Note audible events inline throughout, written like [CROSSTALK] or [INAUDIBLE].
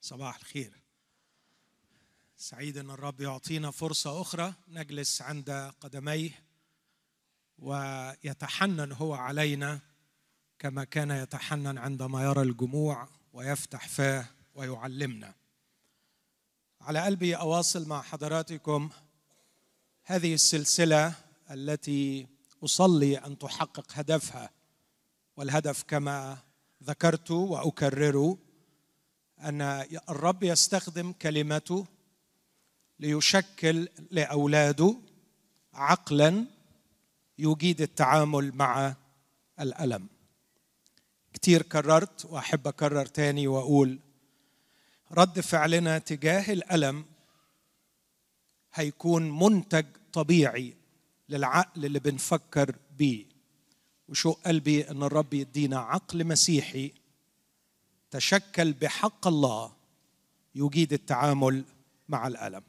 صباح الخير. سعيد إن الرب يعطينا فرصة أخرى نجلس عند قدميه ويتحنن هو علينا كما كان يتحنن عندما يرى الجموع ويفتح فاه ويعلمنا. على قلبي أواصل مع حضراتكم هذه السلسلة التي أصلي أن تحقق هدفها والهدف كما ذكرت واكرره أن الرب يستخدم كلمته ليشكل لأولاده عقلا يجيد التعامل مع الألم. كتير كررت وأحب أكرر تاني وأقول رد فعلنا تجاه الألم هيكون منتج طبيعي للعقل اللي بنفكر بيه. وشوق قلبي؟ إن الرب يدينا عقل مسيحي تشكل بحق الله يجيد التعامل مع الألم.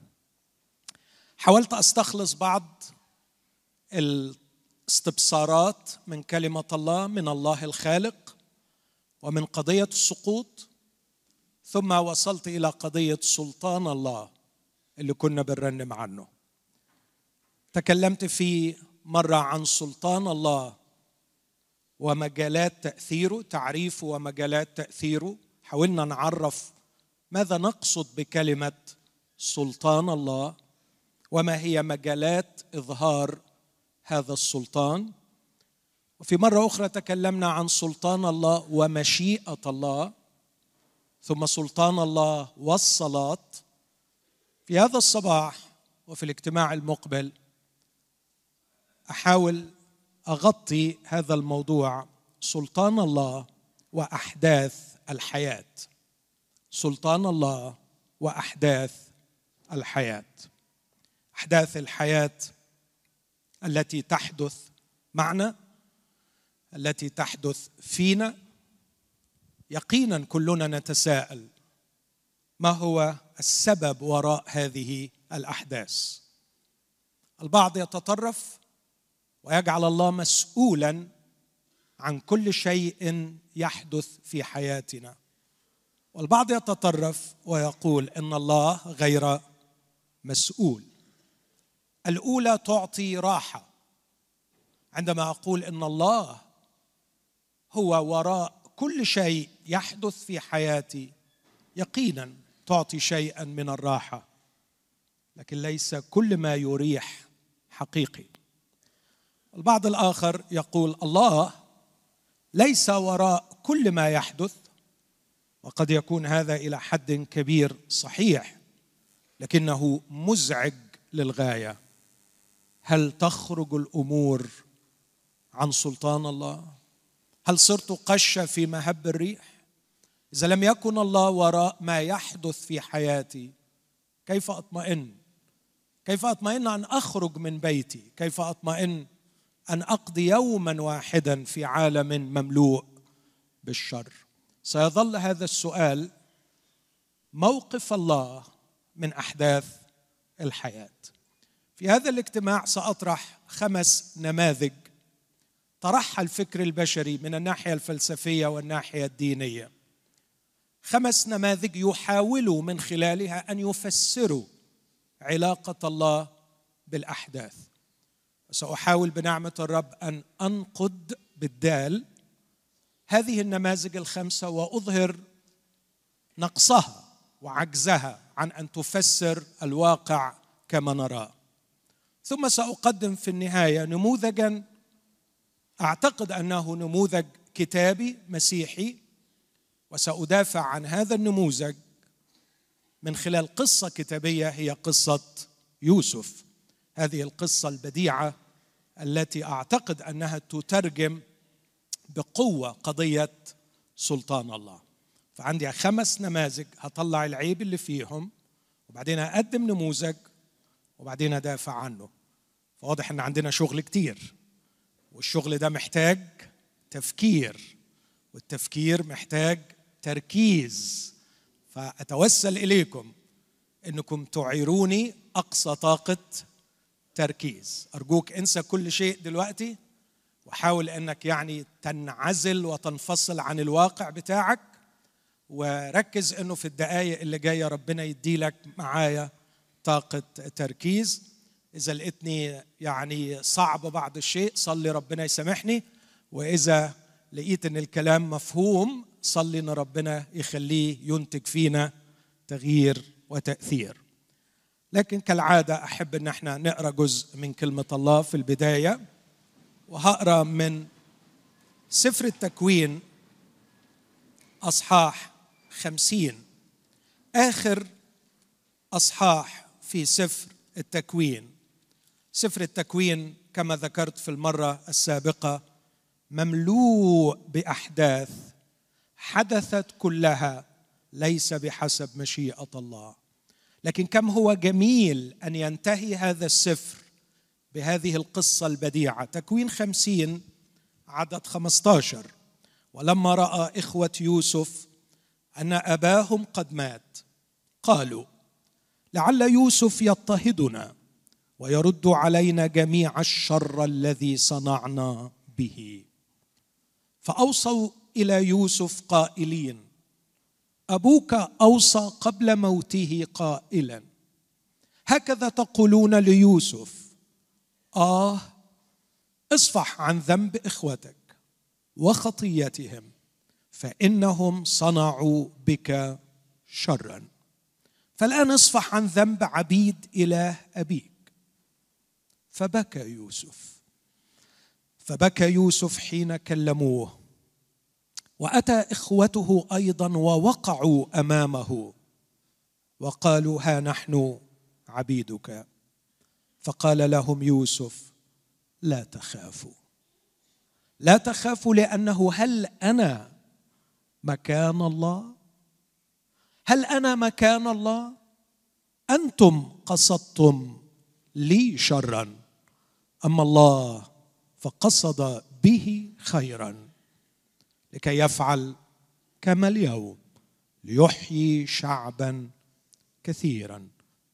حاولت أستخلص بعض الاستبصارات من كلمة الله من الله الخالق ومن قضية السقوط ثم وصلت إلى قضية سلطان الله اللي كنا بنرنم عنه. تكلمت في مرة عن سلطان الله ومجالات تأثيره تعريفه ومجالات تأثيره. حاولنا نعرف ماذا نقصد بكلمة سلطان الله وما هي مجالات إظهار هذا السلطان. وفي مرة أخرى تكلمنا عن سلطان الله ومشيئة الله ثم سلطان الله والصلاة. في هذا الصباح وفي الاجتماع المقبل أحاول أغطي هذا الموضوع سلطان الله وأحداث الحياة. سلطان الله وأحداث الحياة. أحداث الحياة التي تحدث معنا التي تحدث فينا. يقينا كلنا نتساءل ما هو السبب وراء هذه الأحداث؟ البعض يتطرف ويجعل الله مسؤولا عن كل شيء يحدث في حياتنا. والبعض يتطرف ويقول إن الله غير مسؤول. الأولى تعطي راحة. عندما أقول إن الله هو وراء كل شيء يحدث في حياتي يقينا تعطي شيئا من الراحة. لكن ليس كل ما يريح حقيقي. البعض الآخر يقول الله ليس وراء كل ما يحدث وقد يكون هذا إلى حد كبير صحيح لكنه مزعج للغاية. هل تخرج الأمور عن سلطان الله؟ هل صرت قشه في مهب الريح؟ إذا لم يكن الله وراء ما يحدث في حياتي كيف أطمئن؟ كيف أطمئن أن أخرج من بيتي؟ كيف أطمئن أن أقضي يوما واحدا في عالم مملوء بالشر. سيظل هذا السؤال موقف الله من أحداث الحياة. في هذا الاجتماع سأطرح خمس نماذج طرحها الفكر البشري من الناحية الفلسفية والناحية الدينية. خمس نماذج يحاولوا من خلالها أن يفسروا علاقة الله بالأحداث. سأحاول بنعمة الرب أن أنقد بالدال هذه النماذج الخمسة وأظهر نقصها وعجزها عن أن تفسر الواقع كما نراه ثم سأقدم في النهاية نموذجا. أعتقد أنه نموذج كتابي مسيحي وسأدافع عن هذا النموذج من خلال قصة كتابية هي قصة يوسف. هذه القصة البديعة التي أعتقد أنها تترجم بقوة قضية سلطان الله. فعندي خمس نماذج هطلع العيب اللي فيهم وبعدين أقدم نموذج وبعدين أدافع عنه. فواضح إن عندنا شغل كتير والشغل ده محتاج تفكير والتفكير محتاج تركيز. فأتوسل إليكم إنكم تعيروني أقصى طاقة تركيز. أرجوك انسى كل شيء دلوقتي وحاول إنك يعني تنعزل وتنفصل عن الواقع بتاعك وركز إنه في الدقائق اللي جاية ربنا يديلك معايا طاقة تركيز. إذا لقيتني يعني صعب بعض الشيء صلي ربنا يسامحني. وإذا لقيت إن الكلام مفهوم صلي إن ربنا يخليه ينتج فينا تغيير وتأثير. لكن كالعادة أحب إن إحنا نقرأ جزء من كلمة الله في البداية وهقرأ من سفر التكوين أصحاح خمسين. آخر أصحاح في سفر التكوين. سفر التكوين كما ذكرت في المرة السابقة مملوء بأحداث حدثت كلها ليس بحسب مشيئة الله. لكن كم هو جميل أن ينتهي هذا السفر بهذه القصة البديعة. تكوين خمسين عدد خمستاشر. ولما رأى إخوة يوسف أن أباهم قد مات قالوا لعل يوسف يضطهدنا ويرد علينا جميع الشر الذي صنعنا به. فأوصوا إلى يوسف قائلين أبوك أوصى قبل موته قائلا. هكذا تقولون ليوسف. آه اصفح عن ذنب إخوتك وخطيتهم فإنهم صنعوا بك شرا. فالآن اصفح عن ذنب عبيد إله أبيك. فبكى يوسف. فبكى يوسف حين كلموه. وأتى إخوته أيضا ووقعوا أمامه. وقالوا ها نحن عبيدك. فقال لهم يوسف لا تخافوا. لا تخافوا لأنه هل أنا مكان الله؟ هل أنا مكان الله؟ أنتم قصدتم لي شرا أما الله فقصد به خيرا. لكي يفعل كما اليوم ليحيي شعبا كثيرا.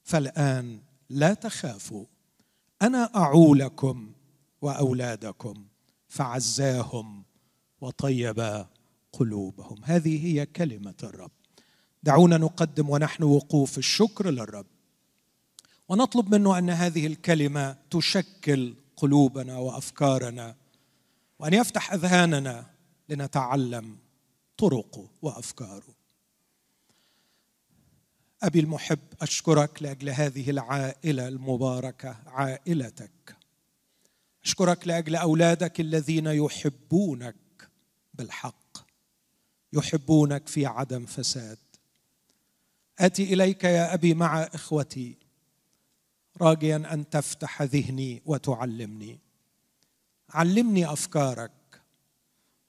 فالآن لا تخافوا أنا أعولكم وأولادكم فعزاهم وطيب قلوبهم. هذه هي كلمة الرب. دعونا نقدم ونحن وقوف الشكر للرب. ونطلب منه أن هذه الكلمة تشكل قلوبنا وأفكارنا وأن يفتح أذهاننا لنتعلم طرقه وافكاره أبي المحب أشكرك لأجل هذه العائلة المباركة عائلتك. أشكرك لأجل أولادك الذين يحبونك بالحق يحبونك في عدم فساد. آتي إليك يا أبي مع إخوتي راجيا أن تفتح ذهني وتعلمني. علمني أفكارك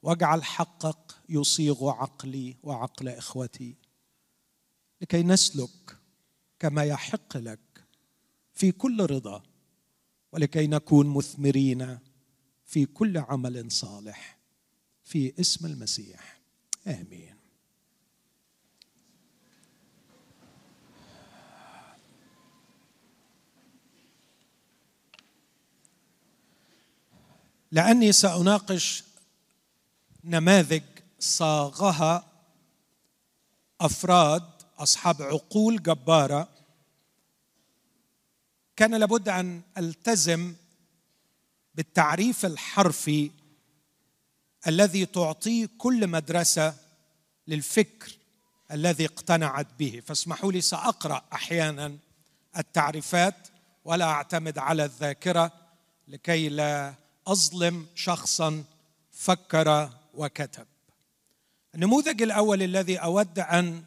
واجعل حقك يصيغ عقلي وعقل إخوتي. لكي نسلك كما يحق لك في كل رضا ولكي نكون مثمرين في كل عمل صالح في اسم المسيح. آمين. لأني سأناقش نماذج صاغها أفراد أصحاب عقول جبارة. كان لابد أن ألتزم بالتعريف الحرفي الذي تعطيه كل مدرسة للفكر الذي اقتنعت به. فاسمحوا لي سأقرأ أحيانا التعريفات ولا أعتمد على الذاكرة لكي لا أظلم شخصا فكر وكتب. النموذج الأول الذي أود أن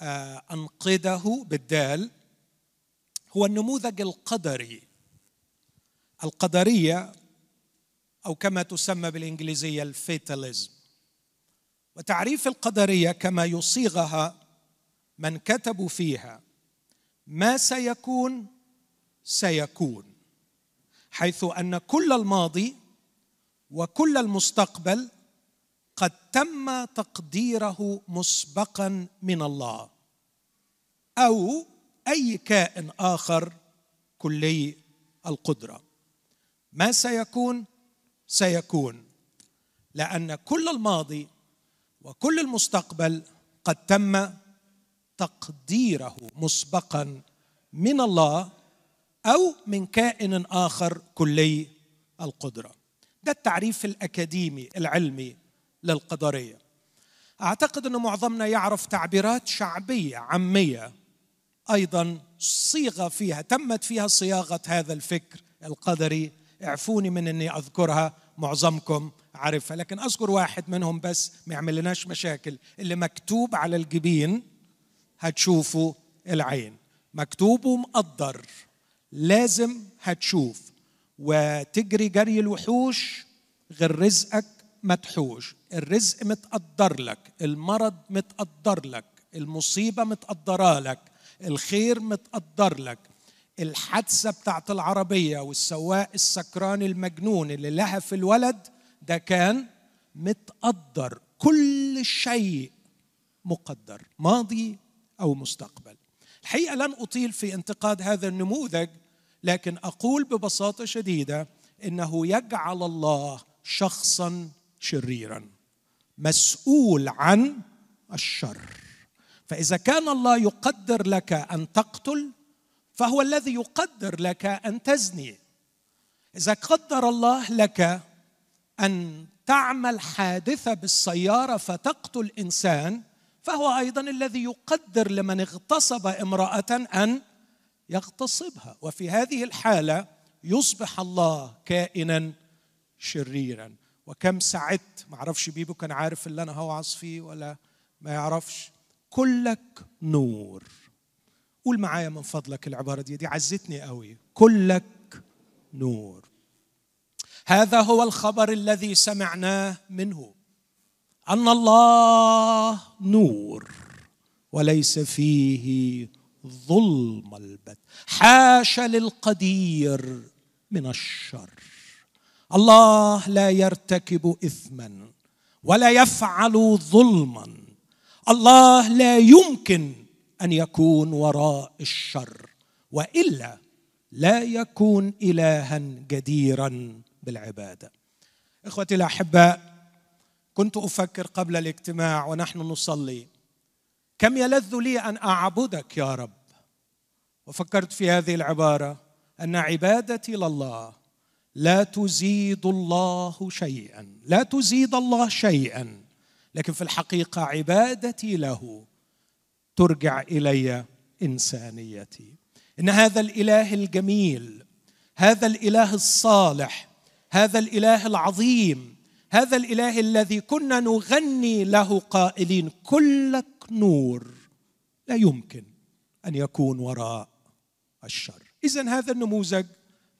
آه، أنقذه بالدال هو النموذج القدري. القدرية أو كما تسمى بالإنجليزية الفيتاليزم. وتعريف القدرية كما يصيغها من كتبوا فيها ما سيكون سيكون. حيث أن كل الماضي وكل المستقبل قد تم تقديره مسبقا من الله. أو أي كائن آخر كلي القدرة. ما سيكون؟ سيكون. لأن كل الماضي وكل المستقبل قد تم تقديره مسبقا من الله أو من كائن آخر كلي القدرة. ده التعريف الأكاديمي العلمي. للقدرية. أعتقد أن معظمنا يعرف تعبيرات شعبية عامية. أيضا صيغة فيها تمت فيها صياغة هذا الفكر القدري. اعفوني من إني أذكرها معظمكم عارفها. لكن أذكر واحد منهم بس ما يعمل لناش مشاكل. اللي مكتوب على الجبين هتشوفوا العين. مكتوب ومقدر. لازم هتشوف. وتجري جري الوحوش غير رزقك متحوش الرزق متقدر لك المرض متقدر لك المصيبة متقدرة لك الخير متقدر لك. الحادثة بتاعت العربية والسواق السكران المجنون اللي لها في الولد ده كان متقدر كل شيء مقدر ماضي أو مستقبل. الحقيقة لن أطيل في انتقاد هذا النموذج لكن أقول ببساطة شديدة إنه يجعل الله شخصا شريرا مسؤول عن الشر. فإذا كان الله يقدر لك أن تقتل فهو الذي يقدر لك أن تزني. إذا قدر الله لك أن تعمل حادثة بالسيارة فتقتل إنسان فهو أيضا الذي يقدر لمن اغتصب امرأة أن يغتصبها. وفي هذه الحالة يصبح الله كائنا شريرا. وكم سعدت. ما أعرفش بيبو كان عارف اللي أنا هوعظ فيه ولا ما يعرفش. كلك نور. قول معايا من فضلك العبارة دي دي عزتني قوي. كلك نور. هذا هو الخبر الذي سمعناه منه. أن الله نور وليس فيه ظلم البت. حاش للقدير من الشر. الله لا يرتكب اثما ولا يفعل ظلما. الله لا يمكن أن يكون وراء الشر وإلا لا يكون الها جديرا بالعبادة. إخوتي الأحباء كنت أفكر قبل الاجتماع ونحن نصلي كم يلذ لي أن أعبدك يا رب؟ وفكرت في هذه العبارة أن عبادتي لله لا تزيد الله شيئا. لا تزيد الله شيئا. لكن في الحقيقة عبادتي له ترجع إلي إنسانيتي. إن هذا الإله الجميل هذا الإله الصالح هذا الإله العظيم هذا الإله الذي كنا نغني له قائلين كلك نور لا يمكن أن يكون وراء الشر. اذا هذا النموذج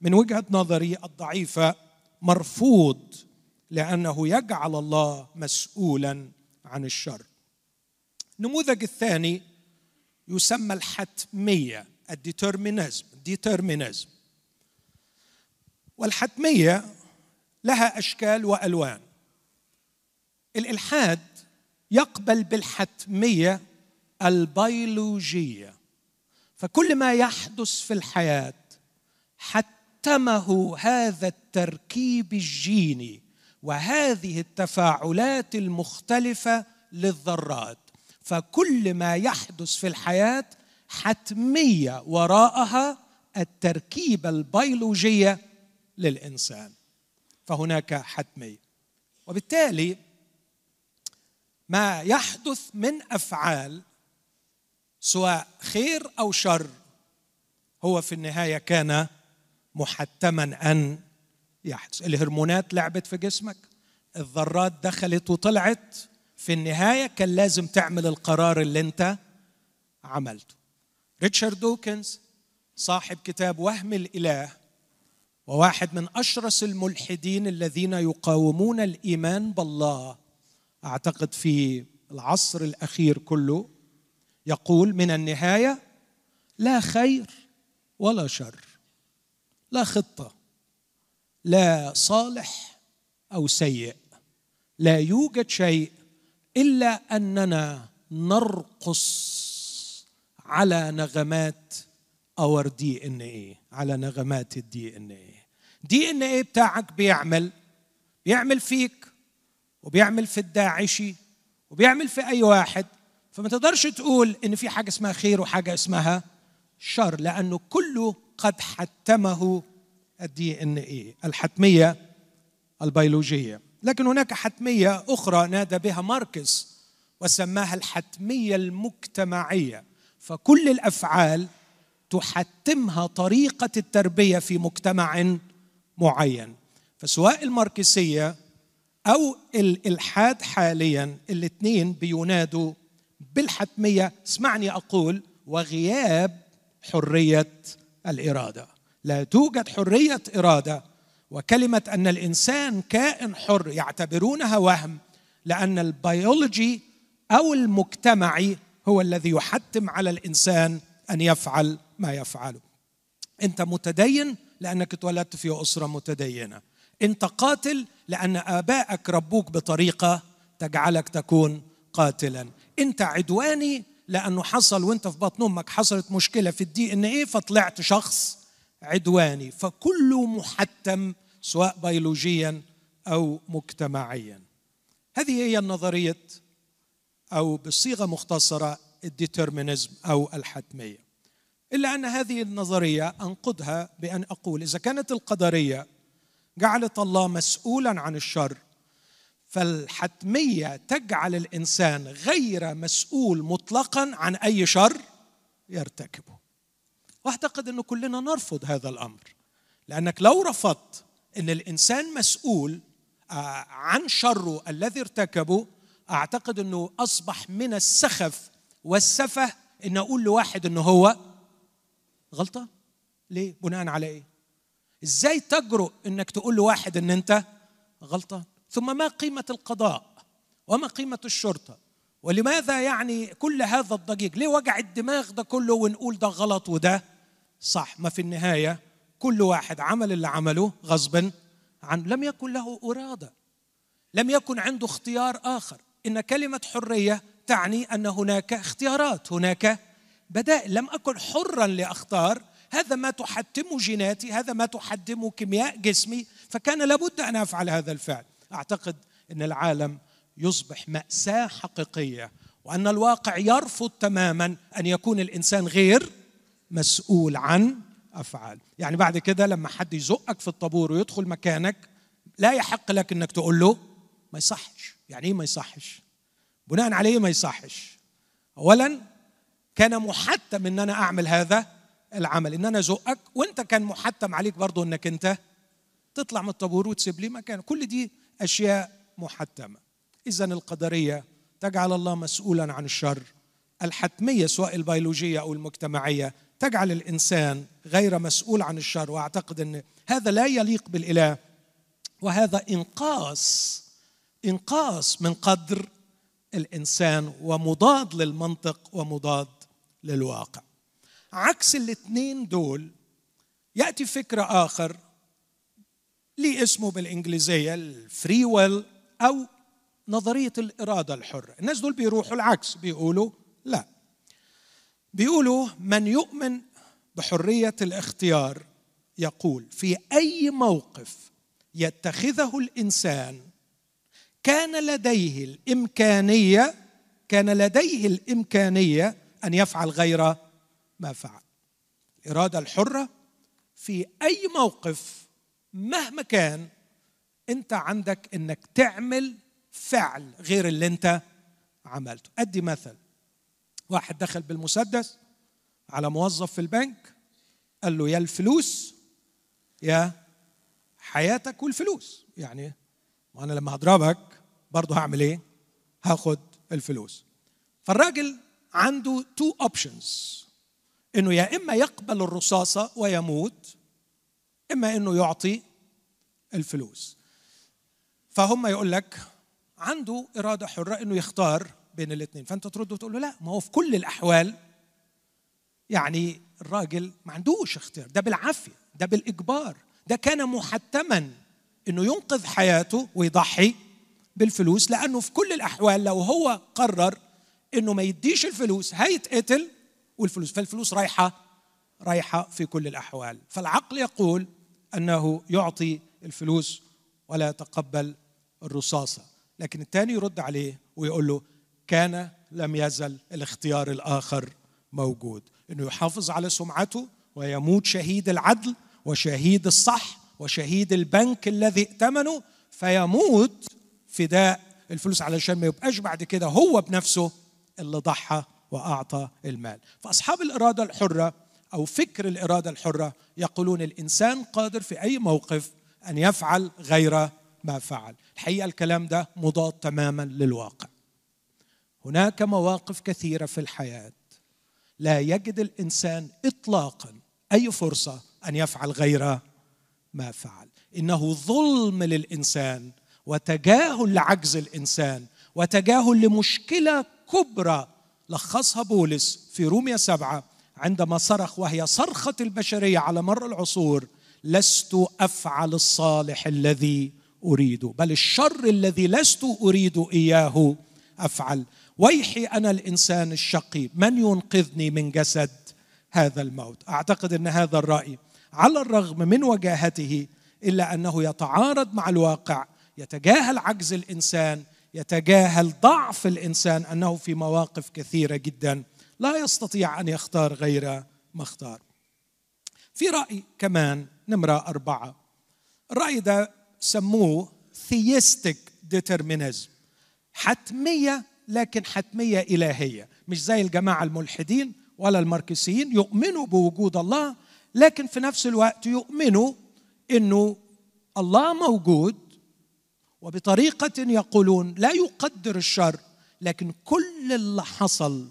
من وجهة نظري الضعيفة مرفوض لأنه يجعل الله مسؤولا عن الشر. النموذج الثاني يسمى الحتمية الديترمينزم ديترمينزم والحتمية لها أشكال وألوان. الإلحاد يقبل بالحتمية البيولوجية. فكل ما يحدث في الحياة حتمه هذا التركيب الجيني وهذه التفاعلات المختلفة للذرات. فكل ما يحدث في الحياة حتمية وراءها التركيبه البيولوجية للإنسان. فهناك حتمية. وبالتالي ما يحدث من أفعال سواء خير أو شر هو في النهاية كان محتما أن يحدث. الهرمونات لعبت في جسمك الذرات دخلت وطلعت. في النهاية كان لازم تعمل القرار اللي أنت عملته. ريتشارد دوكنز صاحب كتاب وهم الإله وواحد من أشرس الملحدين الذين يقاومون الإيمان بالله أعتقد في العصر الأخير كله يقول من النهاية لا خير ولا شر. لا خطة لا صالح أو سيء لا يوجد شيء إلا أننا نرقص على نغمات اور دي ان إيه على نغمات الدي ان إيه دي ان إيه بتاعك بيعمل بيعمل فيك وبيعمل في الداعشي وبيعمل في أي واحد. فما تقدرش تقول إن في حاجة اسمها خير وحاجة اسمها شر لأنه كله قد حتمه ال DNA الحتمية البيولوجية. لكن هناك حتمية أخرى نادى بها ماركس وسماها الحتمية المجتمعية. فكل الأفعال تحتمها طريقة التربية في مجتمع معين. فسواء الماركسية أو الإلحاد حاليا الاثنين بينادوا بالحتمية. اسمعني أقول وغياب حرية الإرادة. لا توجد حرية إرادة وكلمة أن الإنسان كائن حر يعتبرونها وهم لأن البيولوجي أو المجتمعي هو الذي يحتم على الإنسان أن يفعل ما يفعله. أنت متدين لأنك اتولدت في أسرة متدينة. أنت قاتل لأن آبائك ربوك بطريقة تجعلك تكون قاتلا. أنت عدواني لأنه حصل وانت في بطن أمك حصلت مشكلة في الدي إن إيه فطلعت شخص عدواني. فكله محتم سواء بيولوجيا أو مجتمعيا. هذه هي النظرية أو بصيغه مختصرة الديترمينزم أو الحتمية. إلا أن هذه النظرية انقدها بأن أقول إذا كانت القدرية جعلت الله مسؤولا عن الشر فالحتمية تجعل الإنسان غير مسؤول مطلقا عن أي شر يرتكبه. وأعتقد ان كلنا نرفض هذا الأمر لأنك لو رفضت إن الإنسان مسؤول آه، عن شره الذي ارتكبه أعتقد إنه أصبح من السخف والسفه إن أقول لواحد إنه هو غلطان ليه؟ بناء على إيه؟ إزاي تجرؤ إنك تقول لواحد إن أنت غلطان ثم ما قيمة القضاء وما قيمة الشرطة؟ ولماذا يعني كل هذا الضجيج؟ ليه وجع الدماغ ده كله ونقول ده غلط وده صح؟ ما في النهاية كل واحد عمل اللي عمله غصبا عن لم يكن له إرادة لم يكن عنده اختيار آخر. إن كلمة حرية تعني أن هناك اختيارات هناك بدائل. لم أكن حرا لاختار هذا ما تحتم جيناتي هذا ما تحتم كيمياء جسمي فكان لابد أن أفعل هذا الفعل. أعتقد إن العالم يصبح مأساة حقيقية وأن الواقع يرفض تماما أن يكون الإنسان غير مسؤول عن أفعال. يعني بعد كده لما حد يزقك في الطابور ويدخل مكانك لا يحق لك إنك تقول له ما يصحش. يعني إيه ما يصحش؟ بناء عليه ما يصحش. اولا كان محتم إن أنا أعمل هذا العمل إن أنا أزقك وأنت كان محتم عليك برضو إنك أنت تطلع من الطابور وتسيب لي مكان كل دي أشياء محتمة. اذا القدرية تجعل الله مسؤولا عن الشر. الحتمية سواء البيولوجية أو المجتمعية تجعل الإنسان غير مسؤول عن الشر. وأعتقد إن هذا لا يليق بالإله وهذا إنقاص إنقاص من قدر الإنسان ومضاد للمنطق ومضاد للواقع. عكس الاثنين دول يأتي فكرة آخر ليه اسمه بالإنجليزية الفري ويل أو نظرية الإرادة الحرة. الناس دول بيروحوا العكس بيقولوا لا. بيقولوا من يؤمن بحرية الاختيار يقول في أي موقف يتخذه الإنسان كان لديه الإمكانية كان لديه الإمكانية أن يفعل غير ما فعل. الإرادة الحرة في أي موقف مهما كان انت عندك انك تعمل فعل غير اللي انت عملته. ادي مثل. واحد دخل بالمسدس على موظف في البنك قال له يا الفلوس يا حياتك والفلوس. يعني وأنا لما هضربك برضه هعمل إيه؟ هاخد الفلوس. فالراجل عنده two options إنه يا إما يقبل الرصاصة ويموت إما إنه يعطي الفلوس. فهم يقول لك عنده إرادة حرة إنه يختار بين الاثنين. فأنت ترد وتقول له لا ما هو في كل الأحوال يعني الراجل ما عندوش اختيار. ده بالعافية ده بالإجبار ده كان محتما إنه ينقذ حياته ويضحي بالفلوس لأنه في كل الأحوال لو هو قرر إنه ما يديش الفلوس هيتقتل والفلوس فالفلوس رايحة رايحة في كل الأحوال. فالعقل يقول أنه يعطي الفلوس ولا يتقبل الرصاصة لكن الثاني يرد عليه ويقول له كان لم يزل الاختيار الآخر موجود. إنه يحافظ على سمعته ويموت شهيد العدل وشهيد الصح وشهيد البنك الذي ائتمنه فيموت فداء الفلوس علشان ما يبقاش بعد كده هو بنفسه اللي ضحى وأعطى المال. فأصحاب الإرادة الحرة أو فكر الإرادة الحرة يقولون الإنسان قادر في أي موقف أن يفعل غير ما فعل. الحقيقة الكلام ده مضاد تماما للواقع. هناك مواقف كثيرة في الحياة. لا يجد الإنسان اطلاقا أي فرصة أن يفعل غير ما فعل. إنه ظلم للإنسان وتجاهل لعجز الإنسان وتجاهل لمشكلة كبرى. لخصها بولس في روميا سبعة عندما صرخ وهي صرخة البشرية على مر العصور لست أفعل الصالح الذي أريد بل الشر الذي لست أريد إياه أفعل. ويحي أنا الإنسان الشقي من ينقذني من جسد هذا الموت؟ أعتقد أن هذا الرأي على الرغم من وجاهته إلا أنه يتعارض مع الواقع يتجاهل عجز الإنسان يتجاهل ضعف الإنسان أنه في مواقف كثيرة جدا لا يستطيع أن يختار غير ما اختار في رأي كمان نمرة أربعة. الرأي ده سموه theistic determinism حتمية لكن حتمية إلهية. مش زي الجماعة الملحدين ولا الماركسيين يؤمنوا بوجود الله لكن في نفس الوقت يؤمنوا إنه الله موجود وبطريقة يقولون لا يقدر الشر لكن كل اللي حصل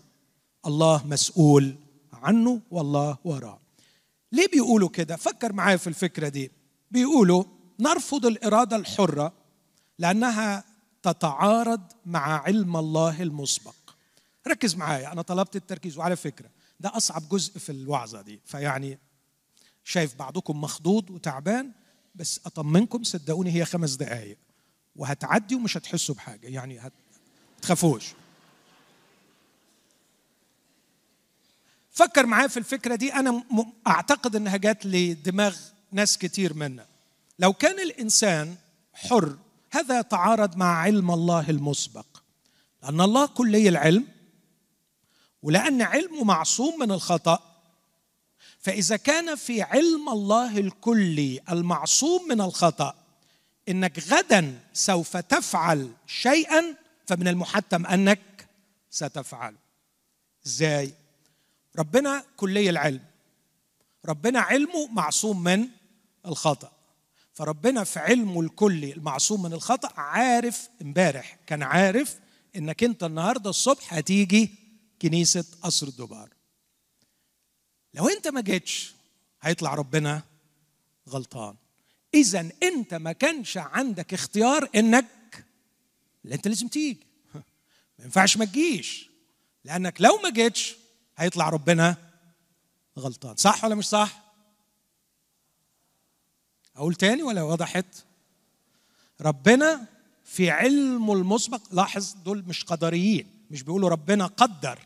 الله مسؤول عنه والله وراه. ليه بيقولوا كده؟ فكر معايا في الفكرة دي. بيقولوا نرفض الإرادة الحرة لأنها تتعارض مع علم الله المسبق. ركز معايا أنا طلبت التركيز. وعلى فكرة ده أصعب جزء في الوعظة دي. فيعني شايف بعضكم مخضوض وتعبان بس أطمنكم صدقوني هي خمس دقائق وهتعدي ومش هتحسوا بحاجة. يعني هت... تخافوش. فكر معايا في الفكرة دي. أنا. أعتقد إنها جات لدماغ ناس كتير منا. لو كان الإنسان حر هذا يتعارض مع علم الله المسبق. لأن الله كلي العلم ولأن علمه معصوم من الخطأ. فإذا كان في علم الله الكلي المعصوم من الخطأ إنك غدا سوف تفعل شيئا فمن المحتم أنك ستفعله إزاي؟ ربنا كلي العلم. ربنا علمه معصوم من الخطأ. فربنا في علمه الكلي المعصوم من الخطأ عارف امبارح كان عارف إنك أنت النهارده الصبح هتيجي كنيسة قصر الدبار. لو أنت ما جيتش هيطلع ربنا غلطان. إذا أنت ما كانش عندك اختيار إنك لا أنت لازم تيجي. ما ينفعش ما تجيش. لأنك لو ما جيتش هيطلع ربنا غلطان. صح ولا مش صح؟ أقول تاني ولا وضحت ربنا في علمه المسبق لاحظ دول مش قدريين مش بيقولوا ربنا قدر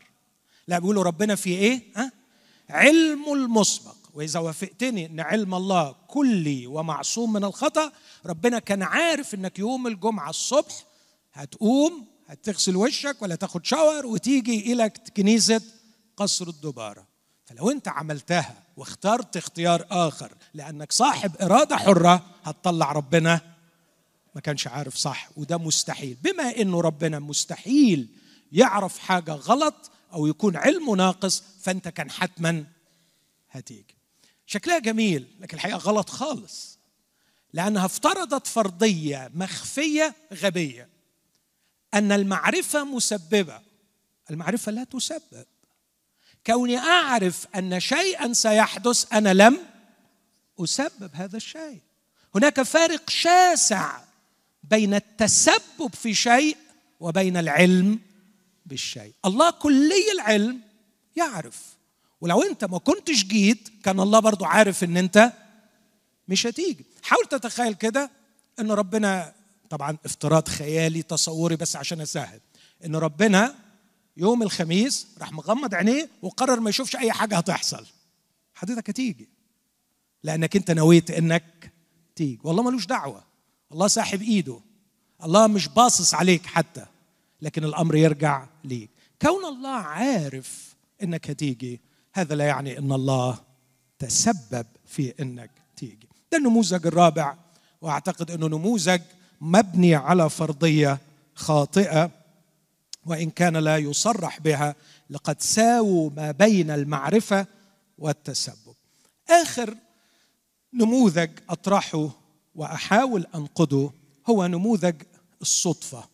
لا بيقولوا ربنا في إيه؟ ها؟ علمه المسبق. وإذا وافقتني إن علم الله كلي ومعصوم من الخطأ ربنا كان عارف إنك يوم الجمعة الصبح هتقوم هتغسل وشك ولا تاخد شاور وتيجي إلى كنيسة قصر الدبارة. فلو انت عملتها واخترت اختيار آخر لأنك صاحب إرادة حرة هتطلع ربنا ما كانش عارف صح وده مستحيل. بما إنه ربنا مستحيل يعرف حاجة غلط أو يكون علمه ناقص فأنت كان حتما هتيجي. شكلها جميل لكن الحقيقة غلط خالص. لأنها افترضت فرضية مخفية غبية. أن المعرفة مسببة. المعرفة لا تسبب. كوني أعرف أن شيئا سيحدث أنا لم أسبب هذا الشيء. هناك فارق شاسع بين التسبب في شيء وبين العلم بالشيء. الله كلي العلم يعرف. ولو أنت ما كنتش جيت كان الله برضو عارف إن أنت مش هتيجي. حاول تتخيل كده إن ربنا طبعا افتراض خيالي تصوري بس عشان أسهل. إن ربنا يوم الخميس راح مغمض عينيه وقرر ما يشوفش أي حاجة هتحصل. حضرتك هتيجي. لأنك أنت نويت إنك تيجي. والله ملوش دعوة. الله ساحب إيده. الله مش باصص عليك حتى. لكن الأمر يرجع ليك. كون الله عارف إنك هتيجي هذا لا يعني إن الله تسبب في إنك تيجي. ده النموذج الرابع. وأعتقد إنه نموذج مبني على فرضية خاطئة. وإن كان لا يصرح بها لقد ساووا ما بين المعرفة والتسبب. آخر نموذج أطرحه وأحاول أنقده هو نموذج الصدفة.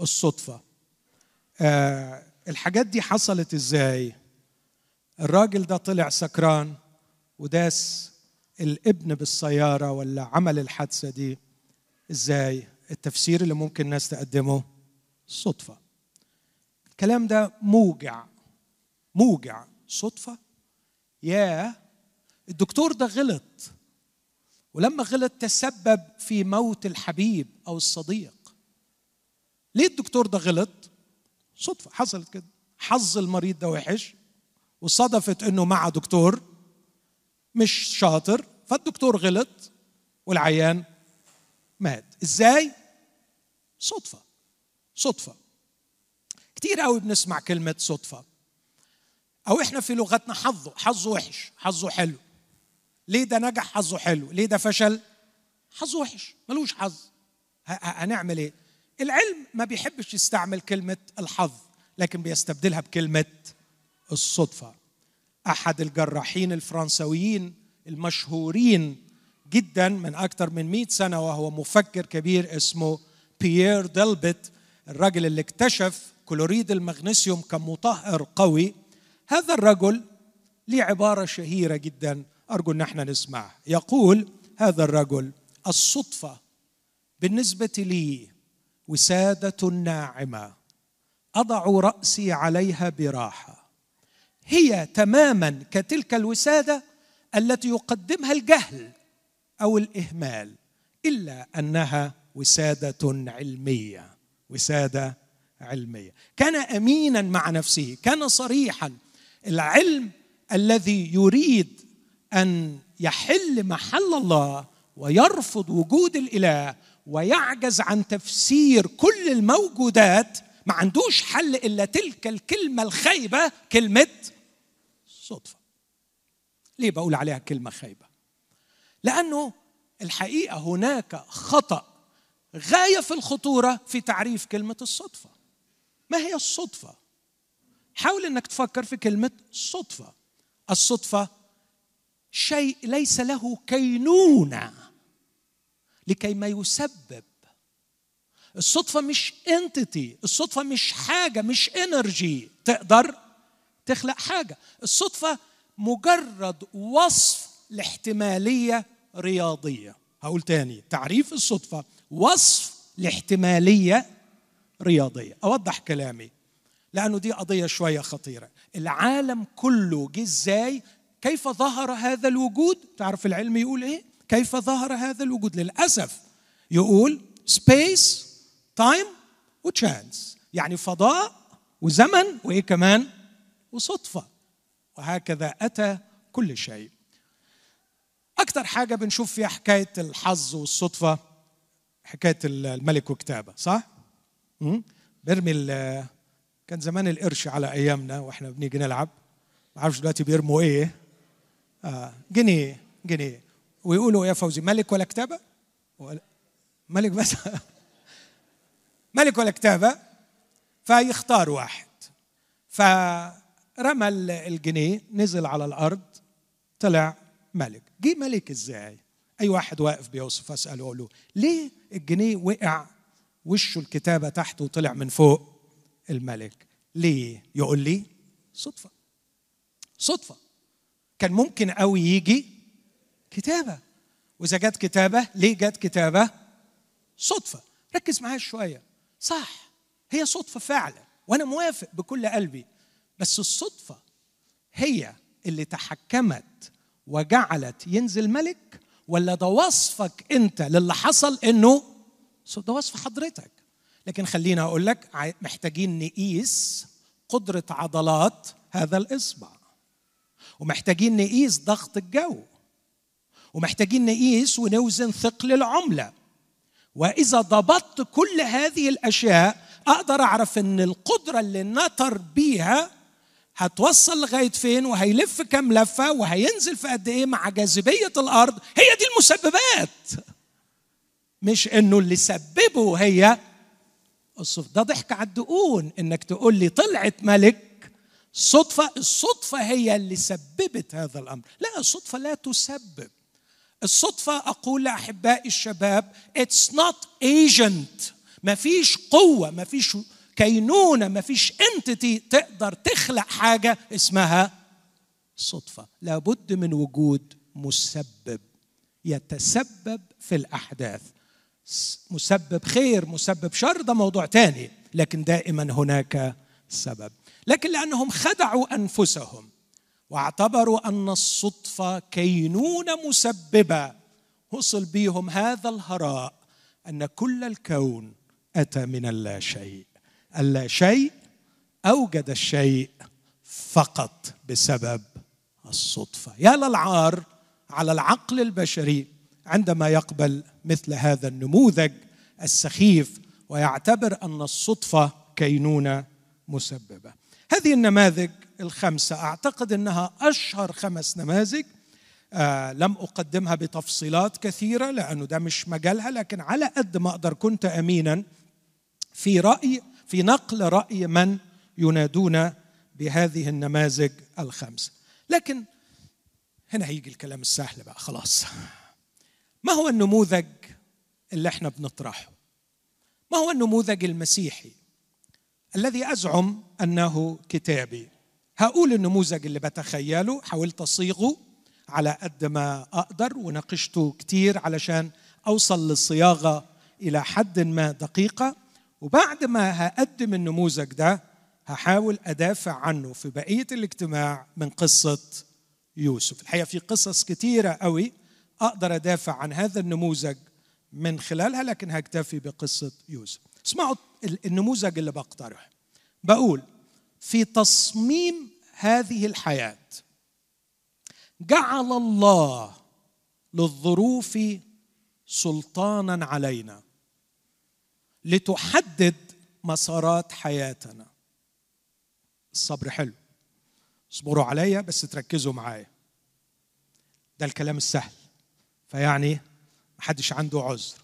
الصدفة. آه الحاجات دي حصلت إزاي؟ الراجل ده طلع سكران وداس الابن بالسيارة ولا عمل الحادثة دي؟ إزاي؟ التفسير اللي ممكن الناس تقدمه؟ صدفة. الكلام ده موجع. موجع. صدفة. يا الدكتور ده غلط. ولما غلط تسبب في موت الحبيب أو الصديق. ليه الدكتور ده غلط؟ صدفة. حصلت كده. حظ المريض ده وحش. وصدفت إنه مع دكتور. مش شاطر. فالدكتور غلط. والعيان مات. إزاي؟ صدفة. صدفة. كتير قوي بنسمع كلمة صدفة. أو إحنا في لغتنا حظه حظه وحش حظه حلو. ليه ده نجح حظه حلو؟ ليه ده فشل؟ حظه وحش ملوش حظ. هنعمل إيه؟ العلم ما بيحبش يستعمل كلمة الحظ لكن بيستبدلها بكلمة الصدفة. أحد الجراحين الفرنسويين المشهورين جدا من أكثر من 100 سنة وهو مفكر كبير اسمه بيير ديلبت الرجل اللي اكتشف كلوريد المغنيسيوم كمطهر قوي هذا الرجل ليه عبارة شهيرة جدا أرجو إن إحنا نسمعها يقول هذا الرجل الصدفة بالنسبة لي وسادة ناعمة أضع رأسي عليها براحة هي تماما كتلك الوسادة التي يقدمها الجهل أو الإهمال إلا أنها وسادة علمية. وسادة علمية. كان امينا مع نفسه كان صريحا. العلم الذي يريد أن يحل محل الله ويرفض وجود الإله ويعجز عن تفسير كل الموجودات ما عندوش حل إلا تلك الكلمة الخايبة كلمة صدفة. ليه بقول عليها كلمة خايبة؟ لأنه الحقيقة هناك خطأ غاية في الخطورة في تعريف كلمة الصدفة. ما هي الصدفة؟ حاول إنك تفكر في كلمة صدفة. الصدفة شيء ليس له كينونة لكي ما يسبب. الصدفة مش انتيتي الصدفة مش حاجة مش انرجي تقدر تخلق حاجة. الصدفة مجرد وصف لاحتمالية رياضية. هقول تاني تعريف الصدفة وصف لاحتمالية رياضية. أوضح كلامي لأنه دي قضية شوية خطيرة. العالم كله جه إزاي؟ كيف ظهر هذا الوجود؟ تعرف العلم يقول إيه؟ كيف ظهر هذا الوجود؟ للأسف يقول space time وتشانس يعني فضاء وزمن وايه كمان؟ وصدفه وهكذا أتى كل شيء. أكثر حاجة بنشوف فيها حكاية الحظ والصدفه حكاية الملك وكتابة صح؟ برمي كان زمان القرش على أيامنا وإحنا بنيجي نلعب. ما أعرفش دلوقتي بيرموا إيه. آه جنيه جنيه. ويقولوا يا فوزي ملك ولا كتابة؟ ملك بس. [LAUGHS] ملك ولا كتابة؟ فيختار واحد. فرمى الجنيه نزل على الأرض طلع ملك. جه ملك إزاي؟ أي واحد واقف بيوصف أسأله أقول له ليه الجنيه وقع وشه الكتابة تحت وطلع من فوق الملك. ليه؟ يقول لي صدفة. صدفة. كان ممكن قوي يجي كتابة. وإذا جت كتابة ليه جت كتابة؟ صدفة. ركز معايا شوية. صح. هي صدفة فعلا. وأنا موافق بكل قلبي. بس الصدفة هي اللي تحكمت وجعلت ينزل ملك ولا ده وصفك أنت للي حصل إنه ده وصف حضرتك. لكن خليني أقول لك محتاجين نقيس قدرة عضلات هذا الإصبع. ومحتاجين نقيس ضغط الجو. ومحتاجين نقيس ونوزن ثقل العملة. وإذا ضبطت كل هذه الأشياء أقدر أعرف إن القدرة اللي نطر بيها هتوصل لغاية فين وهيلف كام لفة وهينزل في قد إيه مع جاذبية الأرض. هي دي المسببات. مش إنه اللي سببه هي الصف ده ضحك على الدقون إنك تقول لي طلعت ملك صدفة الصدفة هي اللي سببت هذا الأمر. لا الصدفة لا تسبب. الصدفة أقول لأحبائي الشباب it's not agent. ما فيش قوة ما فيش كينونة ما فيش انتيتي تقدر تخلق حاجة اسمها صدفة. لابد من وجود مسبب يتسبب في الأحداث. مسبب خير مسبب شر ده موضوع تاني. لكن دائما هناك سبب. لكن لأنهم خدعوا أنفسهم واعتبروا أن الصدفة كينونة مسببة وصل بيهم هذا الهراء أن كل الكون أتى من اللا شيء. اللا شيء أوجد الشيء فقط بسبب الصدفة. يا للعار على العقل البشري عندما يقبل مثل هذا النموذج السخيف ويعتبر أن الصدفة كينونة مسببة. هذه النماذج الخمسة أعتقد أنها أشهر خمس نماذج. آه لم أقدمها بتفصيلات كثيرة لأنه ده مش مجالها لكن على قد ما أقدر كنت امينا في رأي في نقل رأي من ينادون بهذه النماذج الخمسة. لكن هنا هيجي الكلام السهل بقى خلاص. ما هو النموذج اللي إحنا بنطرحه؟ ما هو النموذج المسيحي الذي أزعم أنه كتابي؟ هقول النموذج اللي بتخيله حاولت أصيغه على قد ما أقدر وناقشته كتير علشان أوصل للصياغة إلى حد ما دقيقة. وبعد ما هقدم النموذج ده هحاول أدافع عنه في بقية الاجتماع من قصة يوسف. الحقيقة في قصص كتيرة قوي أقدر أدافع عن هذا النموذج من خلالها لكن هكتفي بقصة يوسف. اسمعوا النموذج اللي بقترح بقول في تصميم هذه الحياة جعل الله للظروف سلطانا علينا لتحدد مسارات حياتنا. الصبر حلو. اصبروا عليا بس تركزوا معايا. ده الكلام السهل. فيعني محدش عنده عذر.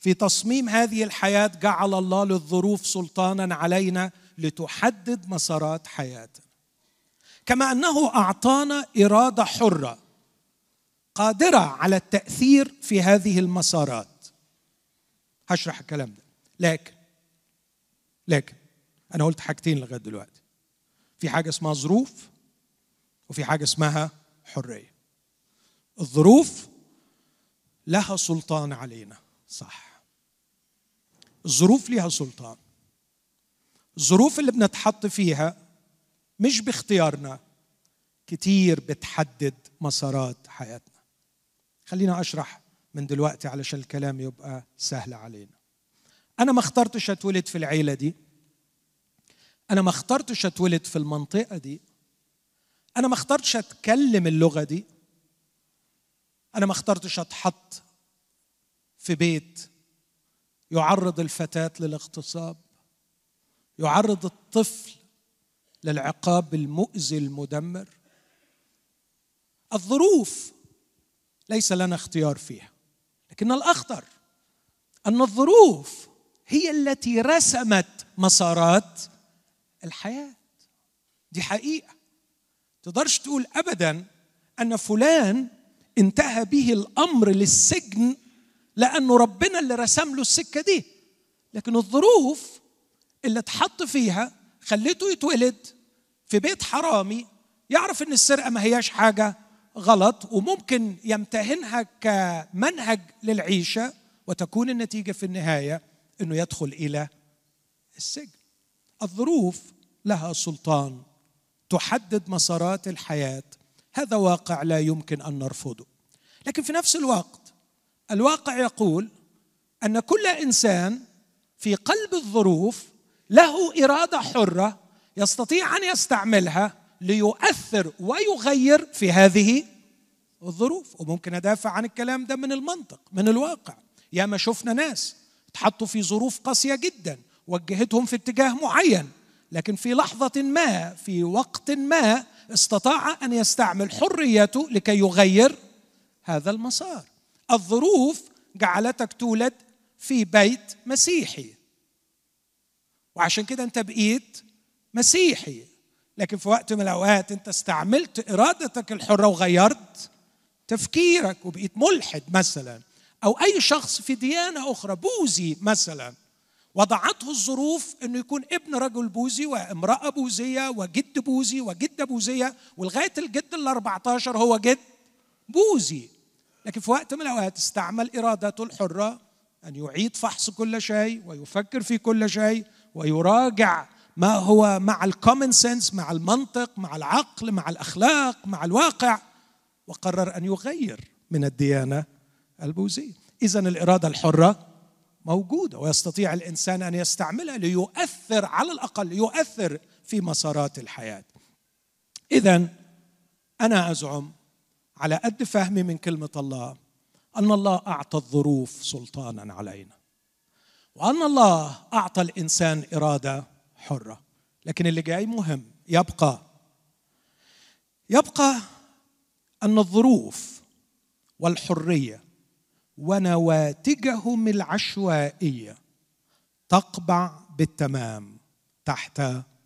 في تصميم هذه الحياة جعل الله للظروف سلطانا علينا لتحدد مسارات حياتنا. كما أنه أعطانا إرادة حرة قادرة على التأثير في هذه المسارات. هشرح الكلام ده. لكن لكن أنا قلت حاجتين لغاية دلوقتي. في حاجة اسمها ظروف وفي حاجة اسمها حرية. الظروف لها سلطان علينا. صح. الظروف لها سلطان. الظروف اللي بنتحط فيها مش باختيارنا. كتير بتحدد مسارات حياتنا. خلينا أشرح من دلوقتي علشان الكلام يبقى سهل علينا. أنا ما اخترتش أتولد في العيلة دي. أنا ما اخترتش أتولد في المنطقة دي. أنا ما اخترتش أتكلم اللغة دي. أنا ما اخترتش أتحط في بيت يعرض الفتاة للاغتصاب يعرض الطفل للعقاب المؤذي المدمر. الظروف ليس لنا اختيار فيها لكن الأخطر أن الظروف هي التي رسمت مسارات الحياة. دي حقيقة. تقدرش تقول ابدا أن فلان انتهى به الأمر للسجن لأنه ربنا اللي رسم له السكة دي. لكن الظروف اللي اتحط فيها خليته يتولد في بيت حرامي يعرف إن السرقة ما هياش حاجة غلط وممكن يمتهنها كمنهج للعيشة وتكون النتيجة في النهاية إنه يدخل إلى السجن. الظروف لها سلطان تحدد مسارات الحياة هذا واقع لا يمكن أن نرفضه. لكن في نفس الوقت الواقع يقول أن كل إنسان في قلب الظروف له إرادة حرة يستطيع أن يستعملها ليؤثر ويغير في هذه الظروف. وممكن أدافع عن الكلام ده من المنطق من الواقع. ياما شفنا ناس اتحطوا في ظروف قاسية جدا وجهتهم في اتجاه معين لكن في لحظة ما في وقت ما استطاع أن يستعمل حريته لكي يغير هذا المسار. الظروف جعلتك تولد في بيت مسيحي. وعشان كده أنت بقيت مسيحي. لكن في وقت من الأوقات أنت استعملت إرادتك الحرة وغيرت تفكيرك وبقيت ملحد مثلا. أو أي شخص في ديانة أخرى بوذي مثلا. وضعته الظروف إنه يكون ابن رجل بوذي وامرأة بوذية وجد بوذي وجدة بوذية ولغاية الجد ال 14 هو جد بوذي. لكن في وقت من الأوقات استعمل إرادته الحرة أن يعيد فحص كل شيء ويفكر في كل شيء ويراجع ما هو مع الكومن سنس مع المنطق مع العقل مع الأخلاق مع الواقع وقرر أن يغير من الديانة البوذية. اذا الإرادة الحرة موجودة ويستطيع الإنسان أن يستعملها ليؤثر على الأقل يؤثر في مسارات الحياة. اذا أنا أزعم على قد فهمي من كلمة الله أن الله أعطى الظروف سلطانا علينا وأن الله أعطى الإنسان إرادة حرة. لكن اللي جاي مهم يبقى يبقى أن الظروف والحرية ونواتجهم العشوائية تقبع بالتمام تحت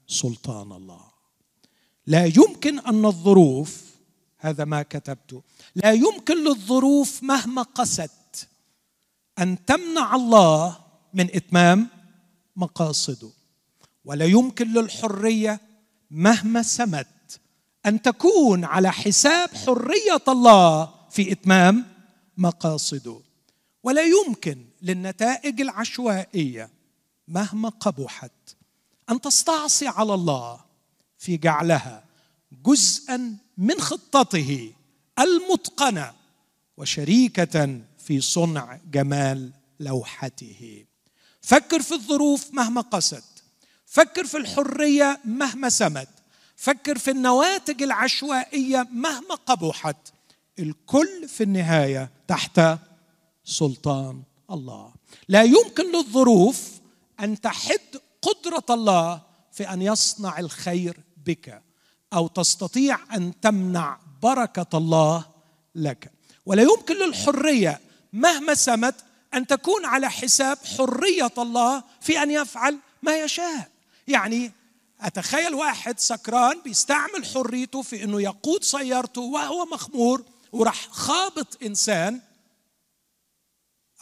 سلطان الله. لا يمكن أن الظروف هذا ما كتبته لا يمكن للظروف مهما قست أن تمنع الله من إتمام مقاصده. ولا يمكن للحرية مهما سمت أن تكون على حساب حرية الله في إتمام مقاصده ولا يمكن للنتائج العشوائية مهما قبحت أن تستعصي على الله في جعلها جزءا من خطته المتقنة وشريكة في صنع جمال لوحته. فكر في الظروف مهما قست. فكر في الحرية مهما سمت. فكر في النواتج العشوائية مهما قبحت. الكل في النهاية تحت سلطان الله. لا يمكن للظروف أن تحد قدرة الله في أن يصنع الخير بك أو تستطيع أن تمنع بركة الله لك. ولا يمكن للحرية مهما سمت أن تكون على حساب حرية الله في أن يفعل ما يشاء. يعني أتخيل واحد سكران بيستعمل حريته في إنه يقود سيارته وهو مخمور وراح خابط إنسان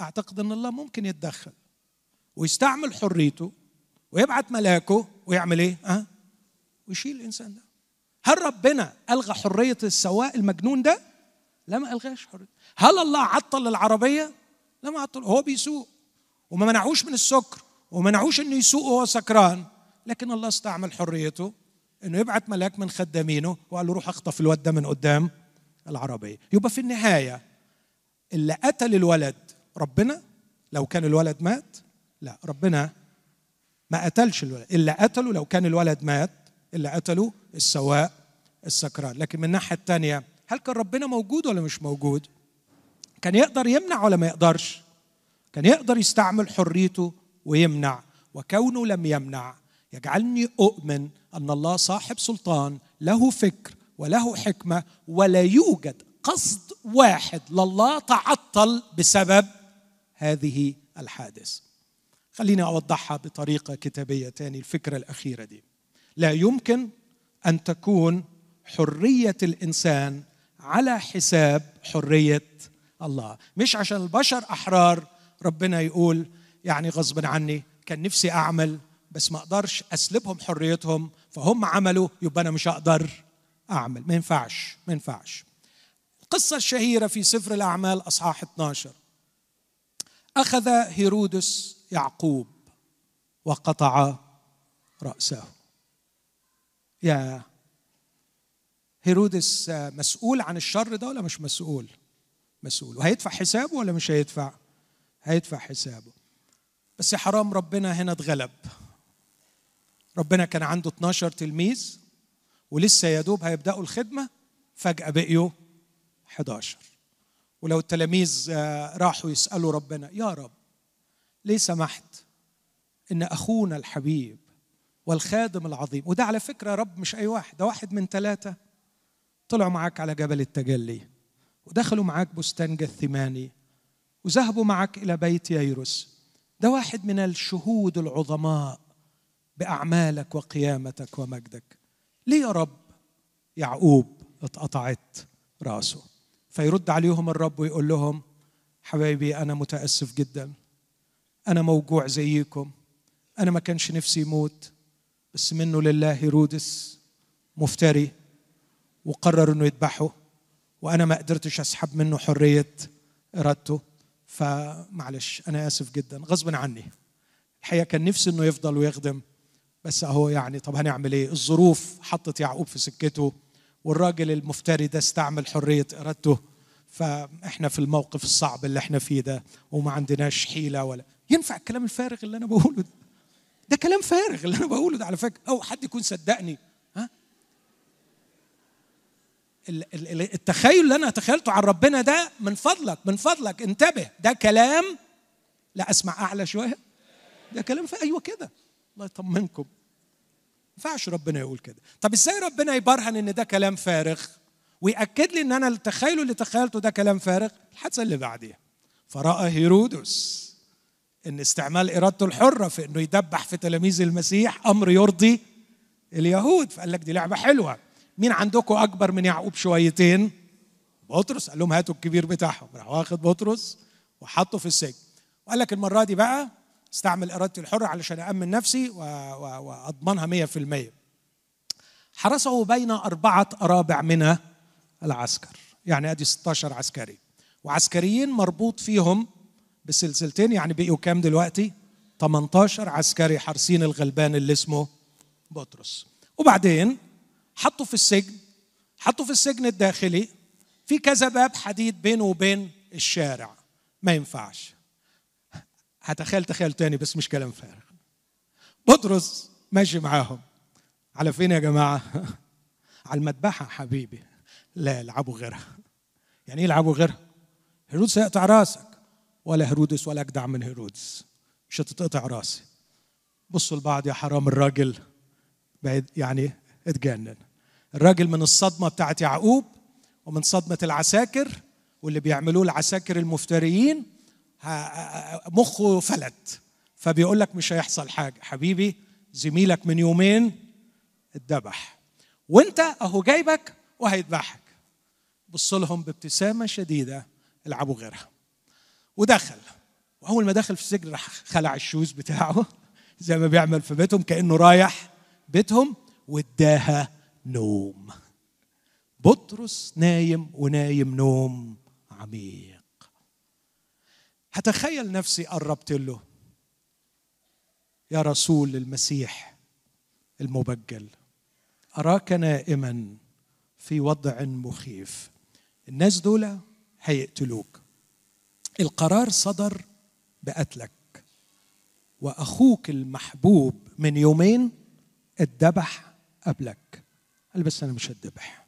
أعتقد إن الله ممكن يتدخل ويستعمل حريته ويبعت ملاكه ويعمل إيه؟ ها؟ أه؟ ويشيل الإنسان ده. هل ربنا ألغى حرية السواق المجنون ده؟ لا ما ألغاش حرية. هل الله عطل العربية؟ لا ما عطل هو بيسوق وما منعوش من السكر وما منعوش إنه يسوق وهو سكران لكن الله استعمل حريته إنه يبعت ملاك من خدامينه وقال له روح اخطف الواد ده من قدام العربية. يبقى في النهاية اللي قتل الولد ربنا لو كان الولد مات لا ربنا ما قتلش الولد. اللي قتله لو كان الولد مات اللي قتله السواق السكران. لكن من الناحية الثانية هل كان ربنا موجود ولا مش موجود؟ كان يقدر يمنع ولا ما يقدرش؟ كان يقدر يستعمل حريته ويمنع. وكونه لم يمنع يجعلني أؤمن أن الله صاحب سلطان له فكر وله حكمة ولا يوجد قصد واحد لله تعطل بسبب هذه الحادث. خليني أوضحها بطريقة كتابية تاني الفكرة الأخيرة دي. لا يمكن أن تكون حرية الإنسان على حساب حرية الله. مش عشان البشر أحرار ربنا يقول يعني غصب عني كان نفسي أعمل بس ما أقدرش أسلبهم حريتهم فهم عملوا يبقى أنا مش هقدر أعمل. ما ينفعش ما ينفعش. القصة الشهيره في سفر الأعمال أصحاح 12 أخذ هيرودس يعقوب وقطع رأسه. يا هيرودس مسؤول عن الشر ده ولا مش مسؤول؟ مسؤول. وهيدفع حسابه ولا مش هيدفع؟ هيدفع حسابه. بس يا حرام ربنا هنا اتغلب. ربنا كان عنده 12 تلميذ. ولسه يا دوب هيبدأوا الخدمة فجأة بقيوا 11 ولو التلاميذ راحوا يسألوا ربنا يا رب ليه سمحت إن أخونا الحبيب والخادم العظيم وده على فكرة رب مش أي واحد ده واحد من ثلاثة طلعوا معاك على جبل التجلي ودخلوا معاك بستان جثماني وذهبوا معك إلى بيت ييروس. ده واحد من الشهود العظماء بأعمالك وقيامتك ومجدك. ليه يا رب؟ يعقوب اتقطعت رأسه. فيرد عليهم الرب ويقول لهم حبايبي أنا متأسف جدا. أنا موجوع زيكم. أنا ما كانش نفسي يموت بس منه لله هيرودس مفتري وقرر إنه يذبحه وأنا ما قدرتش أسحب منه حرية إرادته. فمعلش أنا آسف جدا. غصبا عني. الحقيقة كان نفسي إنه يفضل ويخدم بس أهو يعني طب هنعمل إيه؟ الظروف حطت يعقوب في سكته والراجل المفتري ده استعمل حرية إرادته فإحنا في الموقف الصعب اللي إحنا فيه ده وما عندناش حيلة ولا ينفع الكلام الفارغ اللي أنا بقوله ده؟ ده كلام فارغ اللي أنا بقوله ده على فكرة أو حد يكون صدقني ها؟ التخيل اللي أنا تخيلته عن ربنا ده من فضلك من فضلك انتبه ده كلام لا أسمع أعلى شوية ده كلام أيوه كده. الله يطمنكم. ما ينفعش ربنا يقول كده. طب إزاي ربنا يبرهن إن ده كلام فارغ؟ ويأكد لي إن أنا التخيل اللي تخيلته ده كلام فارغ؟ الحادثة اللي بعديها. فرأى هيرودس إن استعمال إرادته الحرة في إنه يدبح في تلاميذ المسيح أمر يرضي اليهود. فقال لك دي لعبة حلوة. مين عندكم أكبر من يعقوب شويتين؟ بطرس. قال لهم هاتوا الكبير بتاعهم. راح واخد بطرس وحطه في السجن. وقال لك المرة دي بقى استعمل إرادتي الحرة علشان امن نفسي وأضمنها 100% حرسه بين أربعة ارابع من العسكر. يعني أدي 16 عسكري. وعسكريين مربوط فيهم بسلسلتين يعني بقيوا كام دلوقتي؟ 18 عسكري حارسين الغلبان اللي اسمه بطرس. وبعدين حطوا في السجن حطوا في السجن الداخلي في كذا باب حديد بينه وبين الشارع. ما ينفعش. هتخيل تخيل تاني بس مش كلام فارغ. بطرس ماشي معاهم. على فين يا جماعة؟ [LAUGHS] على المذبحة حبيبي. لا العبوا غيرها. يعني إيه العبوا غيرها؟ هيرودس هيقطع راسك. ولا هيرودس ولا أجدع من هيرودس. مش هتتقطع راسي. بصوا لبعض يا حرام الراجل بعد يعني اتجنن. الراجل من الصدمة بتاعت يعقوب ومن صدمة العساكر واللي بيعملوه العساكر المفتريين مخه فلت. فبيقول لك مش هيحصل حاجة. حبيبي زميلك من يومين اتذبح. وانت اهو جايبك وهيذبحك. بص لهم بابتسامة شديدة العبوا غيرها. ودخل. وأول ما دخل في السجن راح خلع ال shoes بتاعه [LAUGHS] زي ما بيعمل في بيتهم كأنه رايح بيتهم واداها نوم. بطرس نايم ونايم نوم عميق. هتخيل نفسي قربت له. يا رسول المسيح المبجل أراك نائما في وضع مخيف. الناس دول هيقتلوك. القرار صدر بقتلك. وأخوك المحبوب من يومين اتذبح قبلك. قال بس أنا مش هتذبح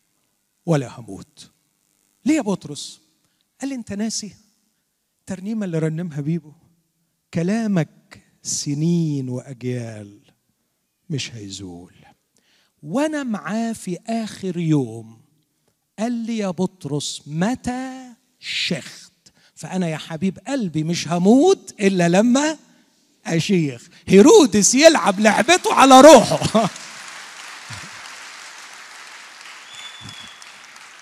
ولا هموت. ليه يا بطرس؟ قال لي أنت ناسي؟ الترنيمة اللي رنمها بيبو. كلامك سنين وأجيال مش هيزول. وأنا معاه في آخر يوم قال لي يا بطرس متى شخت؟ فأنا يا حبيب قلبي مش هموت إلا لما أشيخ. هيرودس يلعب لعبته على روحه.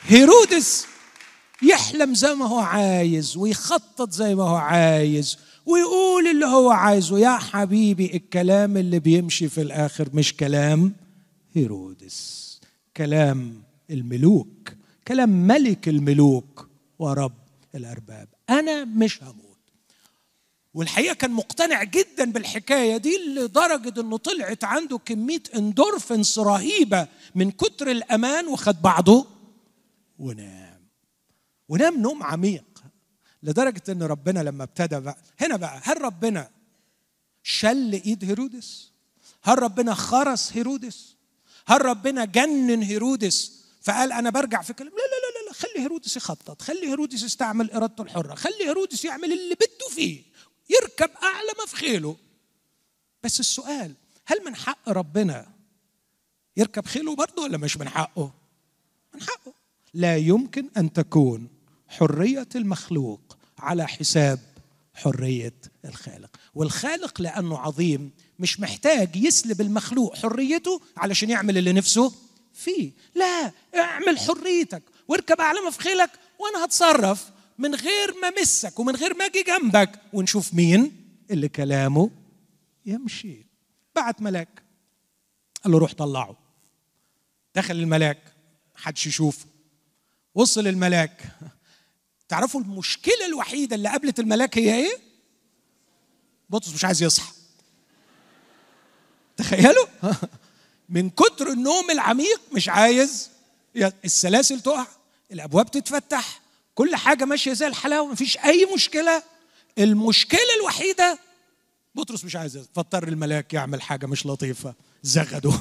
[LAUGHS] هيرودس يحلم زي ما هو عايز ويخطط زي ما هو عايز ويقول اللي هو عايزه. يا حبيبي الكلام اللي بيمشي في الآخر مش كلام هيرودس كلام الملوك كلام ملك الملوك ورب الأرباب. أنا مش هموت. والحقيقة كان مقتنع جدا بالحكاية دي لدرجة إنه طلعت عنده كمية اندورفنس رهيبة من كتر الأمان وخد بعضه ونام. ونام نوم عميق لدرجة إن ربنا لما ابتدى بقى هنا بقى هل ربنا شل إيد هيرودس؟ هل ربنا خرس هيرودس؟ هل ربنا جنن هيرودس؟ فقال أنا برجع في كلام لا لا لا لا خلي هيرودس يخطط خلي هيرودس يستعمل إرادته الحرة خلي هيرودس يعمل اللي بده فيه يركب أعلى ما في خيله. بس السؤال هل من حق ربنا يركب خيله برضه ولا مش من حقه؟ من حقه. لا يمكن أن تكون حرية المخلوق على حساب حرية الخالق. والخالق لأنه عظيم مش محتاج يسلب المخلوق حريته علشان يعمل اللي نفسه فيه. لا اعمل حريتك واركب اعلى مفخلك وأنا هتصرف من غير ما امسك ومن غير ما أجي جنبك. ونشوف مين اللي كلامه يمشي. بعت ملاك. قال له روح طلعه. دخل الملاك محدش يشوفه. وصل الملاك. تعرفوا المشكلة الوحيدة اللي قابلت الملاك هي إيه؟ بطرس مش عايز يصحى. تخيلوا؟ [LAUGHS] من كتر النوم العميق مش عايز السلاسل تقع الأبواب تتفتح كل حاجة ماشية زي الحلاوة مفيش أي مشكلة. المشكلة الوحيدة بطرس مش عايز فاضطر الملاك يعمل حاجة مش لطيفة. زغده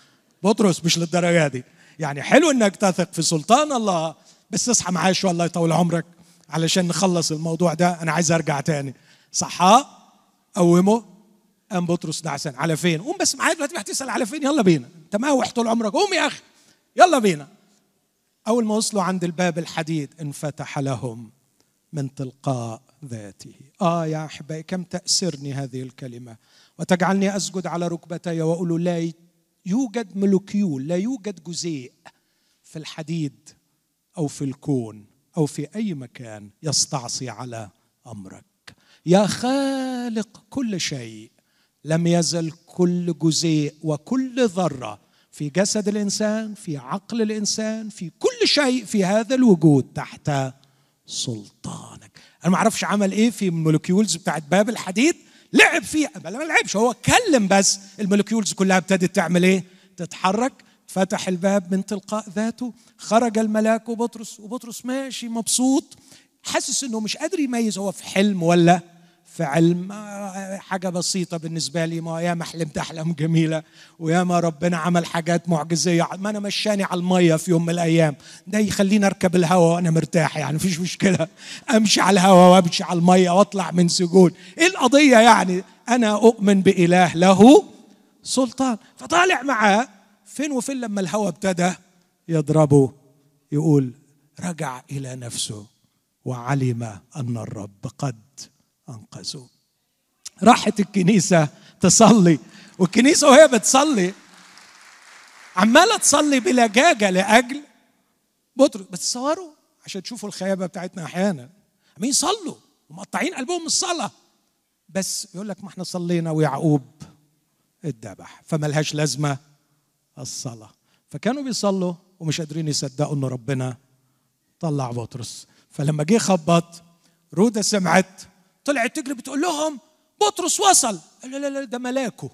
[LAUGHS] بطرس مش للدرجة دي. يعني حلو إنك تثق في سلطان الله. بس اصحى معايا شوية الله يطول عمرك. علشان نخلص الموضوع ده أنا عايز أرجع تاني. صحاه قومه. قام بطرس نعسان على فين؟ قوم بس معايا دلوقتي هتسال على فين؟ يلا بينا. أنت ماوح طول عمرك. قوم يا أخي. يلا بينا. أول ما وصلوا عند الباب الحديد انفتح لهم من تلقاء ذاته. آه يا أحبائي كم تأسرني هذه الكلمة؟ وتجعلني أسجد على ركبتي وأقول لا يوجد ملوكيول لا يوجد جزيء في الحديد. أو في الكون أو في أي مكان يستعصي على أمرك. يا خالق كل شيء لم يزل كل جزيء وكل ذرة في جسد الإنسان في عقل الإنسان في كل شيء في هذا الوجود تحت سلطانك. أنا ما أعرفش عمل إيه في ال molecules بتاعت باب الحديد لعب فيها ما لعبش هو اتكلم بس. ال molecules كلها ابتدت تعمل إيه؟ تتحرك. فتح الباب من تلقاء ذاته خرج الملاك وبطرس وبطرس ماشي مبسوط حاسس إنه مش قادر يميز هو في حلم ولا في علم. حاجة بسيطة بالنسبة لي ما ياما حلمت احلام جميلة وياما ربنا عمل حاجات معجزية ما أنا مشاني على المية في يوم من الأيام. ده يخليني أركب الهواء وأنا مرتاح يعني مفيش مشكلة. أمشي على الهواء وأمشي على المية وأطلع من سجون. إيه القضية يعني؟ أنا أؤمن بإله له سلطان. فطالع معاه فين وفين لما الهواء ابتدى يضربه؟ يقول رجع إلى نفسه وعلم أن الرب قد أنقذه. راحت الكنيسة تصلي والكنيسة وهي بتصلي عمالة تصلي بلجاجه لأجل بطرس. بس تصوروا عشان تشوفوا الخيابة بتاعتنا أحيانا. عمالين يصلوا ومقطعين قلبهم الصلاة. بس يقول لك ما إحنا صلينا ويعقوب اتذبح فملهاش لازمة الصلاة. فكانوا بيصلوا ومش قادرين يصدقوا ان ربنا طلع بطرس. فلما جه خبط رودا سمعت طلعت تجري بتقول لهم بطرس وصل. لا لا لا ده ملاكه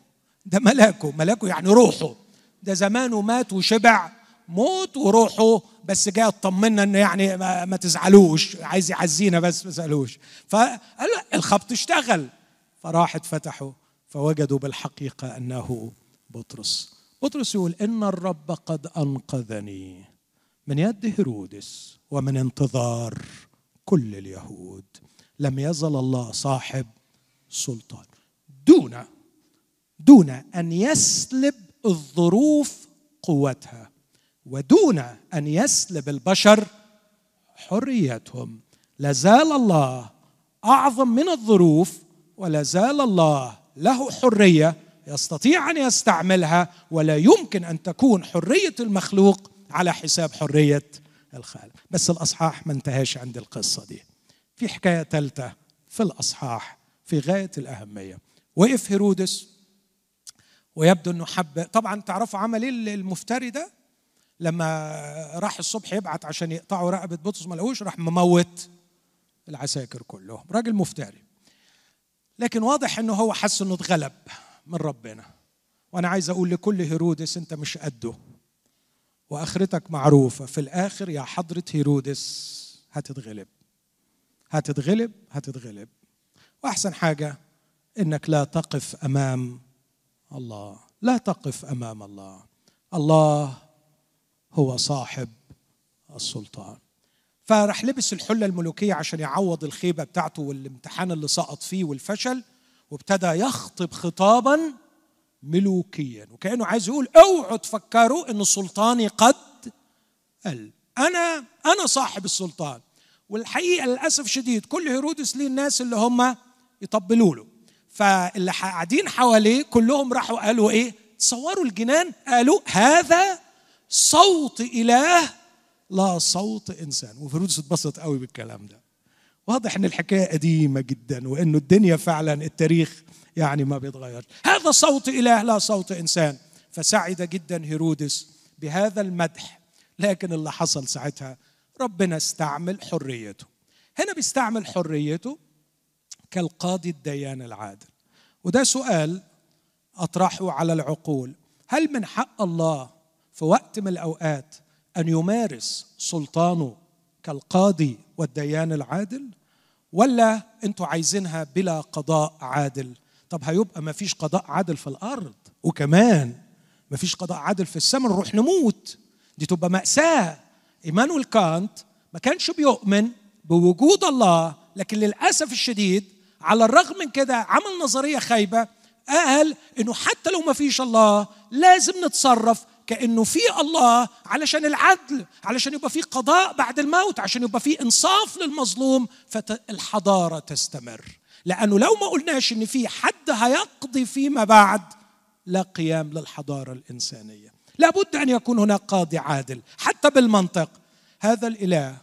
ده ملاكه ملاكه يعني روحه. ده زمانه مات وشبع موت وروحه بس جاي يطمنا إنه يعني ما, ما تزعلوش عايز يعزينا بس ما تزعلوش. فقال الخبط اشتغل. فراحت فتحوا فوجدوا بالحقيقة أنه بطرس. بطرس يقول إن الرب قد أنقذني من يد هيرودس ومن انتظار كل اليهود. لم يزل الله صاحب سلطان. دون دون أن يسلب الظروف قوتها ودون أن يسلب البشر حريتهم. لازال الله أعظم من الظروف ولا زال الله له حرية يستطيع أن يستعملها ولا يمكن أن تكون حرية المخلوق على حساب حرية الخالق. بس الأصحاح ما انتهاش عند القصة دي. في حكاية ثالثه في الأصحاح في غاية الأهمية. وقف هيرودس ويبدو إنه حب. طبعا تعرفوا عمل إيه المفتري ده؟ لما راح الصبح يبعت عشان يقطعوا رقبة بطرس ما لقوش راح مموت العساكر كلهم. راجل مفتري. لكن واضح إنه هو حس إنه اتغلب. من ربنا. وأنا عايز أقول لكل هيرودس أنت مش قده. وآخرتك معروفة. في الآخر يا حضرة هيرودس هتتغلب. هتتغلب هتتغلب. وأحسن حاجة إنك لا تقف أمام الله. لا تقف أمام الله. الله هو صاحب السلطان. فراح لبس الحلة الملوكية عشان يعوض الخيبة بتاعته والامتحان اللي سقط فيه والفشل. وابتدى يخطب خطابا ملوكيا. وكأنه عايز يقول أوعوا تفكروا إن سلطاني قد قل أنا أنا صاحب السلطان. والحقيقة للأسف شديد كل هيرودس ليه الناس اللي هم يطبلوا له. فاللي قاعدين حواليه كلهم راحوا قالوا إيه؟ تصوروا الجنان قالوا هذا صوت إله لا صوت إنسان. وفيرودس اتبسط قوي بالكلام ده. واضح إن الحكاية قديمة جدا وإنه الدنيا فعلا التاريخ يعني ما بيتغير. هذا صوت إله لا صوت إنسان. فسعد جدا هيرودس بهذا المدح. لكن اللي حصل ساعتها ربنا استعمل حريته. هنا بيستعمل حريته كالقاضي الديان العادل. وده سؤال أطرحه على العقول. هل من حق الله في وقت من الأوقات أن يمارس سلطانه كالقاضي والديان العادل ولا أنتوا عايزينها بلا قضاء عادل؟ طب هيبقى ما فيش قضاء عادل في الأرض. وكمان ما فيش قضاء عادل في السماء نروح نموت. دي تبقى مأساة. إيمانويل كانت ما كانش بيؤمن بوجود الله لكن للأسف الشديد على الرغم من كده عمل نظرية خايبة قال إنه حتى لو ما فيش الله لازم نتصرف كأنه في الله علشان العدل علشان يبقى في قضاء بعد الموت عشان يبقى في إنصاف للمظلوم فالحضارة تستمر. لأنه لو ما قلناش إن في حد هيقضي فيما بعد لا قيام للحضارة الإنسانية. لابد أن يكون هناك قاضي عادل حتى بالمنطق. هذا الإله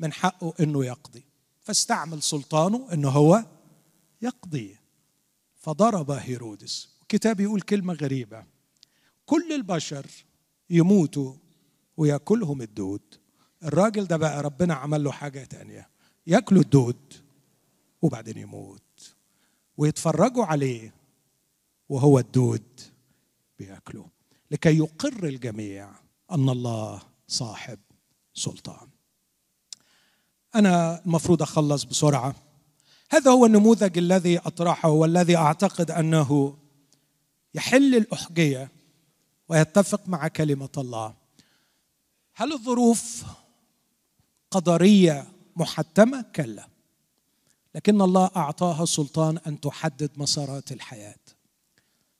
من حقه إنه يقضي. فاستعمل سلطانه إنه هو يقضي. فضرب هيرودس. الكتاب يقول كلمة غريبة. كل البشر يموتوا ويأكلهم الدود. الراجل ده بقى ربنا عمل له حاجة تانية. يأكلوا الدود وبعدين يموت. ويتفرجوا عليه وهو الدود بيأكله. لكي يقر الجميع أن الله صاحب سلطان. أنا المفروض أخلص بسرعة. هذا هو النموذج الذي أطرحه والذي أعتقد أنه يحل الأحجية ويتفق مع كلمة الله. هل الظروف قدرية محتمة؟ كلا. لكن الله أعطاها سلطان أن تحدد مسارات الحياة.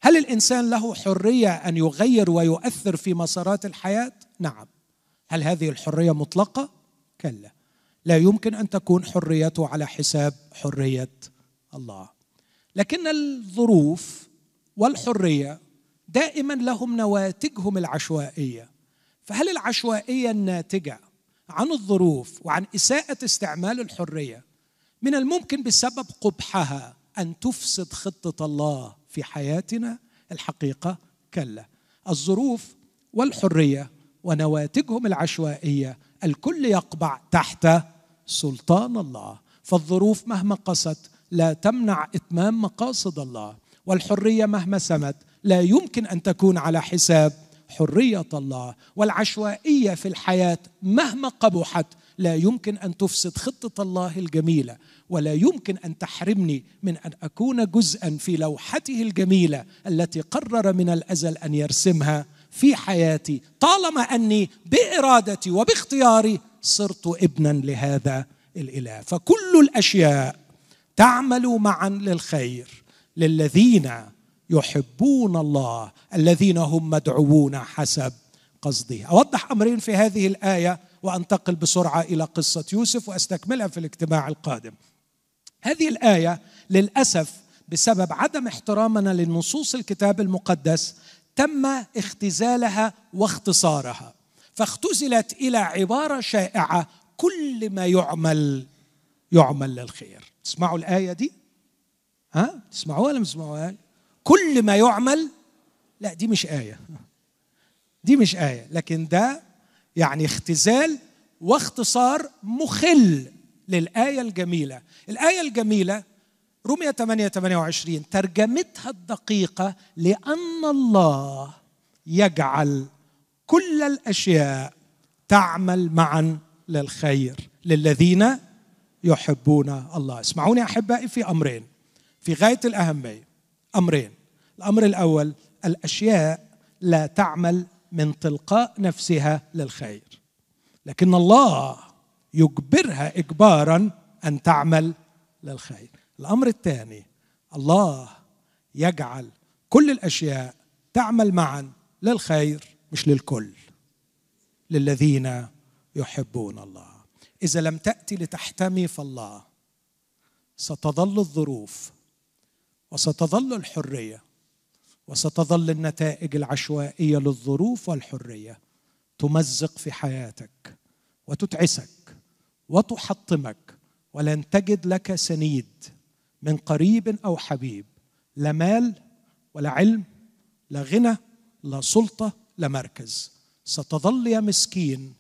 هل الإنسان له حرية أن يغير ويؤثر في مسارات الحياة؟ نعم. هل هذه الحرية مطلقة؟ كلا. لا يمكن أن تكون حريته على حساب حرية الله. لكن الظروف والحرية دائما لهم نواتجهم العشوائية. فهل العشوائية الناتجة عن الظروف وعن إساءة استعمال الحرية من الممكن بسبب قبحها أن تفسد خطة الله في حياتنا؟ الحقيقة كلا. الظروف والحرية ونواتجهم العشوائية الكل يقبع تحت سلطان الله. فالظروف مهما قست لا تمنع إتمام مقاصد الله والحرية مهما سمت لا يمكن أن تكون على حساب حرية الله والعشوائية في الحياة مهما قبحت. لا يمكن أن تفسد خطة الله الجميلة ولا يمكن أن تحرمني من أن أكون جزءا في لوحته الجميلة التي قرر من الأزل أن يرسمها في حياتي. طالما أني بإرادتي وباختياري صرت ابنا لهذا الإله. فكل الأشياء تعمل معا للخير للذين يحبون الله الذين هم مدعوون حسب قصده. أوضح أمرين في هذه الآية وأنتقل بسرعة إلى قصة يوسف وأستكملها في الاجتماع القادم. هذه الآية للأسف بسبب عدم احترامنا لنصوص الكتاب المقدس تم اختزالها واختصارها فاختزلت إلى عبارة شائعة كل ما يعمل يعمل للخير. تسمعوا الآية دي؟ ها؟ تسمعوها ولا ما تسمعوها كل ما يعمل لا دي مش آية. دي مش آية. لكن ده يعني اختزال واختصار مخل للآية الجميلة. الآية الجميلة رمية 8 28 ترجمتها الدقيقة لأن الله يجعل كل الأشياء تعمل معا للخير للذين يحبون الله. اسمعوني أحبائي في أمرين. في غاية الأهمية أمرين. الأمر الأول الأشياء لا تعمل من تلقاء نفسها للخير. لكن الله يجبرها اجبارا أن تعمل للخير. الأمر الثاني الله يجعل كل الأشياء تعمل معا للخير مش للكل. للذين يحبون الله. إذا لم تأتي لتحتمي فالله ستظل الظروف وستظل الحرية وستظل النتائج العشوائية للظروف والحرية تمزق في حياتك وتتعسك وتحطمك ولن تجد لك سنيد من قريب أو حبيب لا مال ولا علم لا غنى لا سلطة لا مركز. ستظل يا مسكين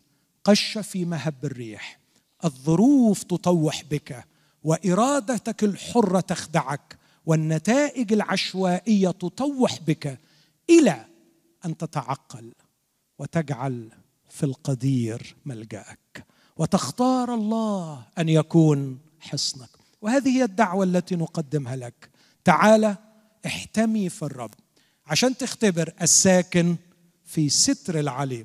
قش في مهب الريح. الظروف تطوح بك وإرادتك الحرة تخدعك. والنتائج العشوائية تطوح بك إلى أن تتعقل وتجعل في القدير ملجأك. وتختار الله أن يكون حصنك. وهذه هي الدعوة التي نقدمها لك. تعال احتمي في الرب. عشان تختبر الساكن في ستر العليم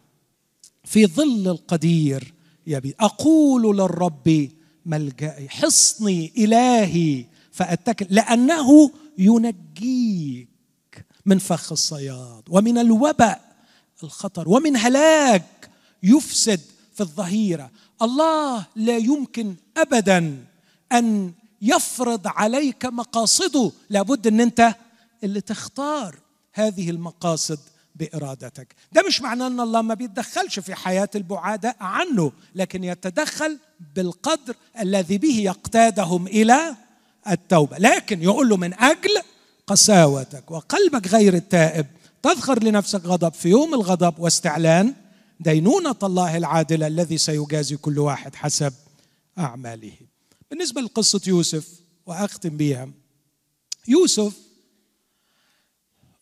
في ظل القدير يبي أقول للرب ملجئي حصني إلهي فاتكل لأنه ينجيك من فخ الصياد ومن الوباء الخطر ومن هلاك يفسد في الظهيرة. الله لا يمكن ابدا أن يفرض عليك مقاصده. لابد إن أنت اللي تختار هذه المقاصد بإرادتك. ده مش معناه إن الله ما بيتدخلش في حياة البعداء عنه لكن يتدخل بالقدر الذي به يقتادهم إلى التوبة. لكن يقول له من أجل قساوتك وقلبك غير التائب تذخر لنفسك غضب في يوم الغضب واستعلان دينونة الله العادلة الذي سيجازي كل واحد حسب أعماله. بالنسبة لقصة يوسف وأختم بها يوسف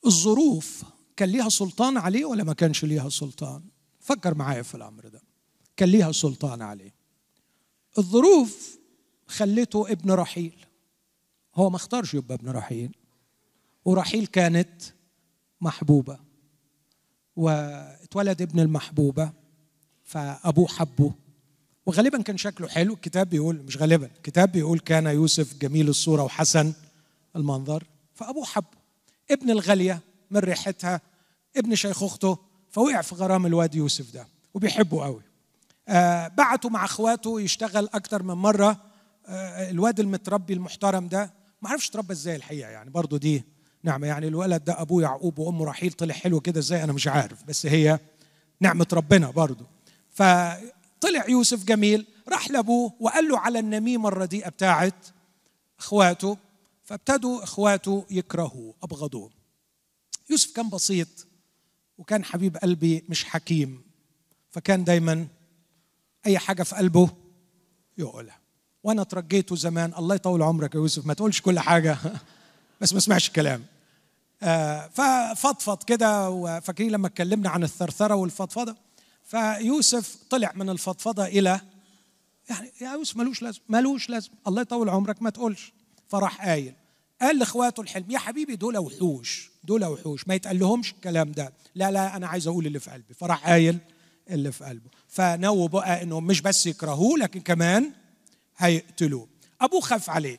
الظروف كان ليها سلطان عليه ولا ما كانش ليها سلطان؟ فكر معايا في الأمر ده. كان ليها سلطان عليه. الظروف خلته ابن رحيل. هو ما اختارش يبقى ابن رحيل ورحيل كانت محبوبة واتولد ابن المحبوبة فأبوه حبه وغالبا كان شكله حلو. الكتاب بيقول مش غالبا الكتاب بيقول كان يوسف جميل الصورة وحسن المنظر فأبوه حبه. ابن الغالية من ريحتها ابن شيخ أخته فوقع في غرام الواد يوسف ده وبيحبه قوي. آه بعته مع أخواته يشتغل أكتر من مرة. آه الواد المتربي المحترم ده ما عرفش تربى إزاي الحقيقة يعني. برضه دي نعمة يعني. الولد ده أبوه يعقوب وأمه رحيل طلع حلو كده إزاي؟ أنا مش عارف. بس هي نعمة ربنا برضه فطلع يوسف جميل راح لأبوه وقال له على النميمة الرديئة بتاعت إخواته فابتدوا إخواته يكرهوه أبغضوه. يوسف كان بسيط وكان حبيب قلبي مش حكيم. فكان دايما أي حاجة في قلبه يقولها. وأنا ترجيته زمان الله يطول عمرك يا يوسف ما تقولش كل حاجة. [LAUGHS] بس ما اسمعش الكلام. آه ففضفض كده وفاكرين لما اتكلمنا عن الثرثرة والفضفضة؟ فيوسف طلع من الفضفضة إلى يعني يا يوسف ملوش لازم ملوش لازم الله يطول عمرك ما تقولش. فراح قايل قال لإخواته الحلم يا حبيبي دول وحوش دول وحوش ما يتقال لهمش الكلام ده. لا لا أنا عايز أقول اللي في قلبي. فراح قايل اللي في قلبه. فنووا بقى إنهم مش بس يكرهوه لكن كمان هيقتلوه. أبوه خاف عليه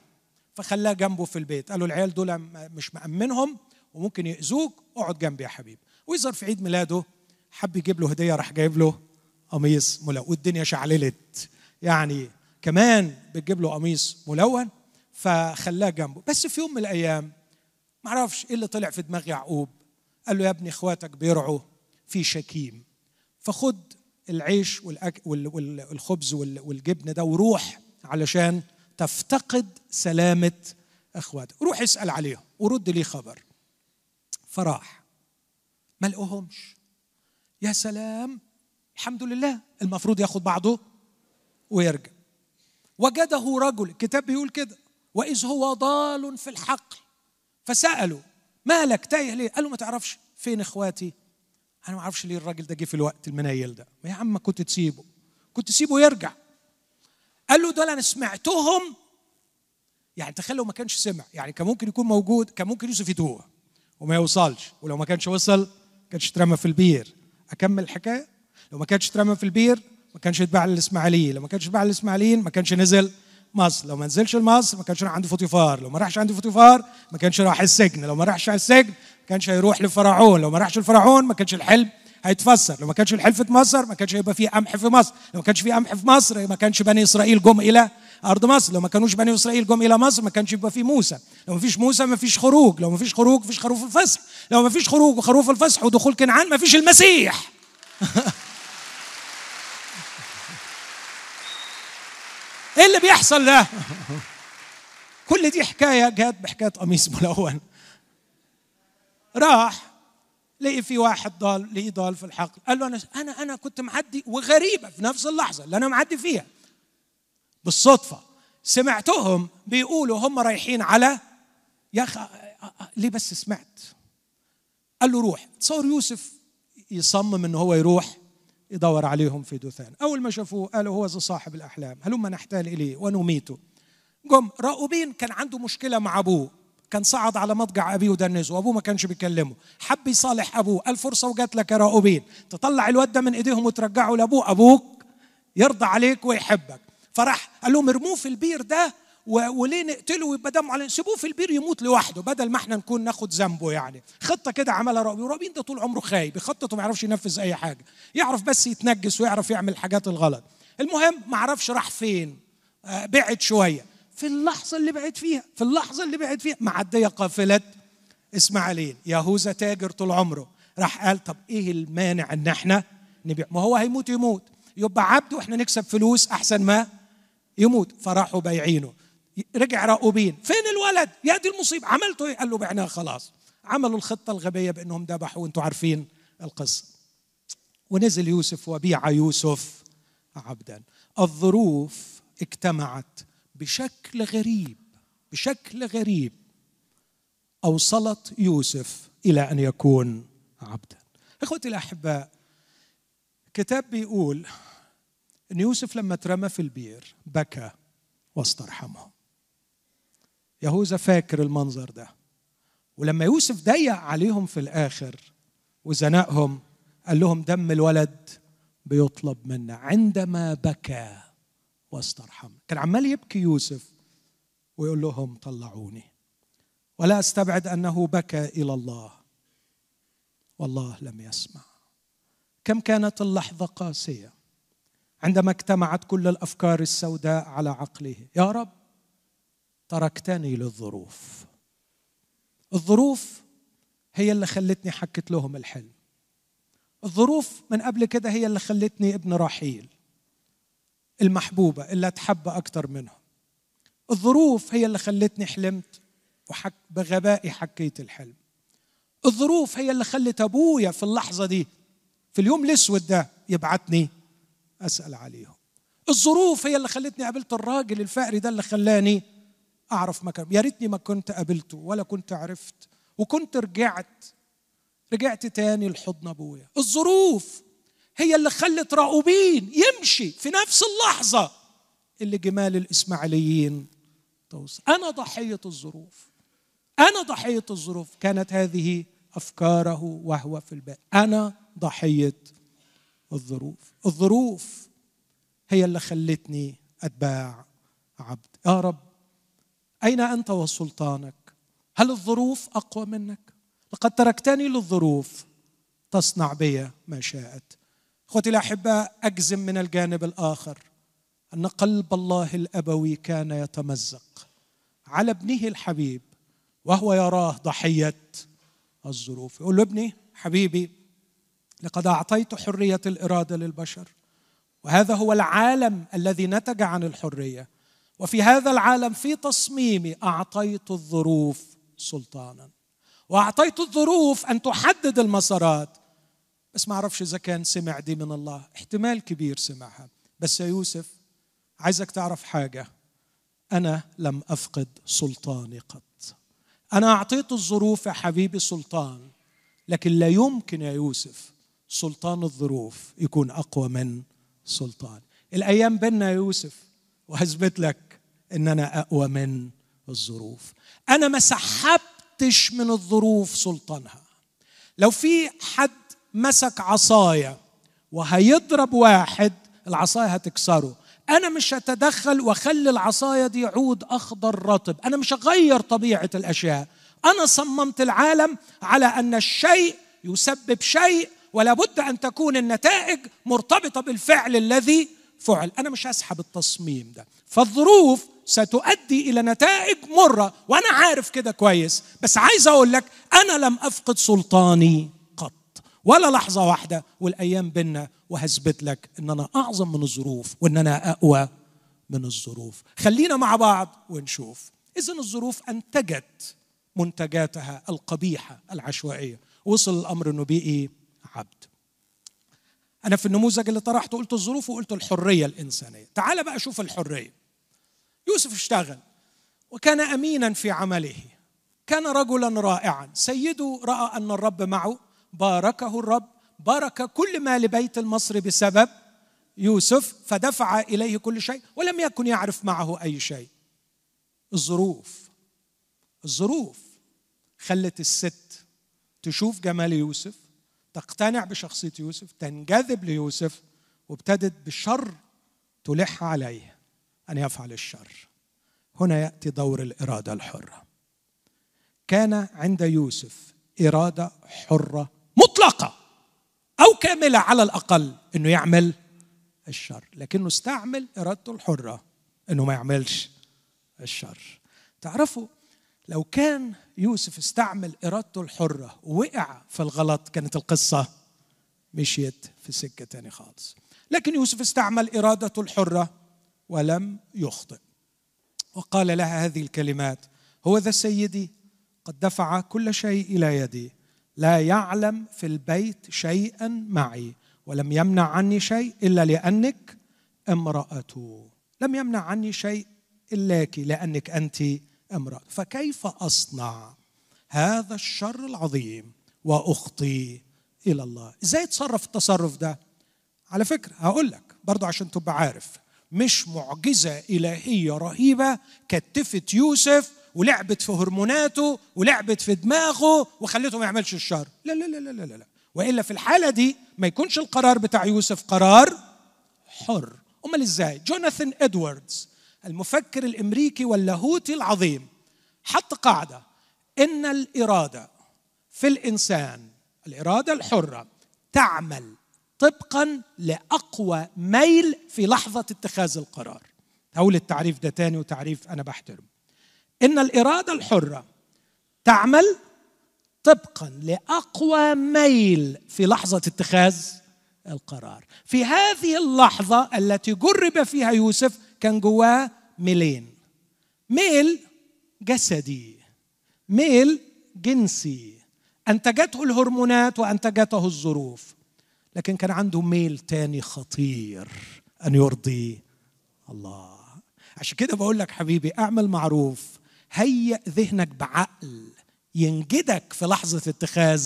فخلاه جنبه في البيت. قالوا العيال دول مش مأمنهم وممكن يأذوك اقعد جنبي يا حبيبي. ويظهر في عيد ميلاده حب يجيب له هدية راح جايب له قميص ملون. والدنيا شعللت. يعني كمان بتجيب له قميص ملون فخلاه جنبه. بس في يوم من الأيام ما أعرفش إيه اللي طلع في دماغ يعقوب. قال له يا ابني إخواتك بيرعوا في شكيم. فخد العيش. والخبز والجبن ده وروح علشان تفتقد سلامة إخواتك. روح اسأل عليهم ورد لي خبر. فراح ما لقوهمش. يا سلام. الحمد لله. المفروض ياخد بعضه ويرجع. وجده رجل الكتاب بيقول كده. وإذ هو ضال في الحقل. فسألوا مالك تايه ليه؟ قالوا ما تعرفش فين إخواتي؟ أنا ما أعرفش ليه الراجل ده جه في الوقت المنيل ده. ما يا عم كنت تسيبه. كنت تسيبه يرجع قال له دول أنا سمعتهم يعني تخيل لو ما كانش سمع يعني كان ممكن يكون موجود كان ممكن يوسف يتوه وما يوصلش ولو ما كانش وصل كانش اترمى في البير اكمل الحكاية لو ما كانش اترمى في البير ما كانش يتباع للاسماعيليين لو ما كانش يتباع للاسماعيليين ما كانش نزل مصر لو ما نزلش مصر ما كانش راح عند فوتيفار لو ما راحش عند فوتيفار ما كانش راح السجن لو ما راحش على السجن ما كانش هيروح لفرعون لو ما راحش لفرعون ما كانش الحلم هيتفسر. لو ما كانش الحلم اتفسر ما كانش هيبقى فيه قمح في مصر. لو ما كانش فيه قمح في مصر ما كانش بني إسرائيل جم إلى أرض مصر. لو ما كانوش بني إسرائيل جم إلى مصر ما كانش يبقى فيه موسى. لو ما فيش موسى ما فيش خروج. لو ما فيش خروج ما فيش خروف الفصح. لو ما فيش خروج وخروف الفصح ودخول كنعان ما فيش المسيح. [LAUGHS] إيه اللي بيحصل ده؟ كل دي حكاية جات بحكاية قميص ملون. راح لقي في واحد ضال لقي ضال في الحقل. قال له أنا أنا أنا كنت معدي وغريبة في نفس اللحظة اللي أنا معدي فيها. بالصدفة سمعتهم بيقولوا هم رايحين على يا أخي ليه بس سمعت؟ قال له روح. تصور يوسف يصمم ان هو يروح يدور عليهم في دوثان. أول ما شافوه قالوا هو صاحب الأحلام. هلما نحتال إليه ونميته. قم راؤوبين كان عنده مشكلة مع أبوه. كان صعد على مضجع أبيه ودنسه وأبوه ما كانش بيكلمه. حب يصالح أبوه الفرصه وجات لك يا راؤوبين تطلع الواد ده من إيديهم وترجعه لأبوه. أبوك يرضى عليك ويحبك. فراح قال لهم ارموه في البير ده وليه نقتله ويبقى دمه علينا سيبوه في البير يموت لوحده بدل ما إحنا نكون ناخد ذنبه يعني. خطة كده عملها رابين ورابين ده طول عمره خايب يخطط وما يعرفش ينفذ أي حاجة. يعرف بس يتنجس ويعرف يعمل الحاجات الغلط. المهم ما عرفش راح فين. آه، بعد شوية. في اللحظة اللي بعد فيها في اللحظة اللي بعد فيها. معديه قافلة. اسماعيلين يهوذا تاجر طول عمره. راح قال طب إيه المانع إن إحنا نبيع؟ ما هو هيموت يموت. يبقى عبد وإحنا نكسب فلوس أحسن ما يموت. فراحوا بايعينه. رجع راؤوبين فين الولد؟ يا دي المصيبة. عملتوا إيه؟ قال له بعناه خلاص. عملوا الخطة الغبية بأنهم ذبحوا وأنتم عارفين القصة. ونزل يوسف وبيع يوسف عبدا. الظروف اجتمعت بشكل غريب بشكل غريب أوصلت يوسف إلى أن يكون عبدا. إخوتي الأحباء كتاب بيقول إن يوسف لما اترمى في البير بكى واسترحمه. يهوذا فاكر المنظر ده. ولما يوسف ضيق عليهم في الآخر وزنقهم قال لهم دم الولد بيطلب منا عندما بكى واسترحم. كان عمال يبكي يوسف ويقول لهم طلعوني. ولا أستبعد أنه بكى إلى الله. والله لم يسمع. كم كانت اللحظة قاسية. عندما اجتمعت كل الأفكار السوداء على عقله. يا رب تركتني للظروف. الظروف هي اللي خلتني حكت لهم الحلم. الظروف من قبل كده هي اللي خلتني ابن رحيل. المحبوبة اللي أتحب أكتر منهم الظروف هي اللي خلتني حلمت وحك بغبائي حكيت الحلم. الظروف هي اللي خلت أبويا في اللحظة دي في اليوم الأسود ده يبعتني أسأل عليهم. الظروف هي اللي خلتني قابلت الراجل الفقري ده اللي خلاني أعرف مكان. يا ريتني ما كنت قابلته ولا كنت عرفت وكنت رجعت رجعت تاني لحضن أبويا. الظروف هي اللي خلت راؤوبين يمشي في نفس اللحظة اللي جمال الإسماعيليين توصل. أنا ضحية الظروف. أنا ضحية الظروف. كانت هذه أفكاره وهو في البيت أنا ضحية الظروف. الظروف هي اللي خلتني أتباع عبد. يا رب أين أنت وسلطانك؟ هل الظروف أقوى منك؟ لقد تركتني للظروف. تصنع بي ما شاءت. إخوتي الاحباء أجزم من الجانب الآخر أن قلب الله الأبوي كان يتمزق على ابنه الحبيب وهو يراه ضحية الظروف. يقول له ابني حبيبي لقد أعطيت حرية الإرادة للبشر وهذا هو العالم الذي نتج عن الحرية وفي هذا العالم في تصميمي أعطيت الظروف سلطانا وأعطيت الظروف أن تحدد المسارات بس ما أعرفش إذا كان سمع دي من الله. احتمال كبير سمعها. بس يا يوسف عايزك تعرف حاجة. أنا لم أفقد سلطاني قط. أنا أعطيت الظروف يا حبيبي سلطان لكن لا يمكن يا يوسف سلطان الظروف يكون أقوى من سلطان. الأيام بيننا يا يوسف وهثبت لك إن أنا أقوى من الظروف. أنا ما سحبتش من الظروف سلطانها. لو في حد مسك عصاية وهيضرب واحد العصاية هتكسره. أنا مش هتدخل وأخلي العصاية دي عود أخضر رطب. أنا مش هغير طبيعة الأشياء. أنا صممت العالم على أن الشيء يسبب شيء ولا بد أن تكون النتائج مرتبطة بالفعل الذي فعل. أنا مش هسحب التصميم ده. فالظروف ستؤدي إلى نتائج مرة وأنا عارف كده كويس. بس عايز أقول لك أنا لم أفقد سلطاني. ولا لحظة واحدة والأيام بينا وهثبت لك ان أنا أعظم من الظروف وان أنا أقوى من الظروف. خلينا مع بعض ونشوف. اذا الظروف أنتجت منتجاتها القبيحة العشوائية. وصل الأمر إنه بقي عبد. أنا في النموذج اللي طرحته قلت الظروف وقلت الحرية الإنسانية. تعال بقى شوف الحرية. يوسف اشتغل وكان امينا في عمله. كان رجلا رائعا. سيده رأى أن الرب معه باركه الرب بارك كل ما لبيت المصري بسبب يوسف فدفع إليه كل شيء ولم يكن يعرف معه أي شيء. الظروف الظروف خلت الست تشوف جمال يوسف تقتنع بشخصية يوسف تنجذب ليوسف وابتدت بالشر تلح عليه أن يفعل الشر. هنا يأتي دور الإرادة الحرة. كان عند يوسف إرادة حرة مطلقة أو كاملة على الأقل إنه يعمل الشر لكنه استعمل إرادته الحرة إنه ما يعملش الشر. تعرفوا لو كان يوسف استعمل إرادته الحرة ووقع في الغلط كانت القصة مشيت في سكة تاني خالص. لكن يوسف استعمل إرادته الحرة ولم يخطئ. وقال لها هذه الكلمات هو ذا سيدي قد دفع كل شيء إلى يدي لا يعلم في البيت شيئا معي ولم يمنع عني شيء إلا لأنك امراته لم يمنع عني شيء الاك لأنك أنت امرأة. فكيف أصنع هذا الشر العظيم وأخطي إلى الله؟ إزاي اتصرف التصرف ده؟ على فكرة هقول لك برضه عشان تبقى عارف. مش معجزة إلهية رهيبة كتفت يوسف ولعبت في هرموناته ولعبت في دماغه وخلته ما يعملش الشر. لا لا لا لا لا لا. وإلا في الحالة دي ما يكونش القرار بتاع يوسف قرار حر. أمال إزاي؟ جوناثان إدواردز المفكر الأمريكي واللاهوتي العظيم حط قاعدة. إن الإرادة في الإنسان الإرادة الحرة تعمل طبقا لأقوى ميل في لحظة اتخاذ القرار. هقول التعريف ده تاني وتعريف أنا بحترم إن الإرادة الحرة تعمل طبقا لأقوى ميل في لحظة اتخاذ القرار. في هذه اللحظة التي جرب فيها يوسف كان جواه ميلين. ميل جسدي. ميل جنسي. أنتجته الهرمونات وأنتجته الظروف. لكن كان عنده ميل تاني خطير أن يرضي الله. عشان كده بقول لك حبيبي أعمل معروف. هيئ ذهنك بعقل ينجدك في لحظة اتخاذ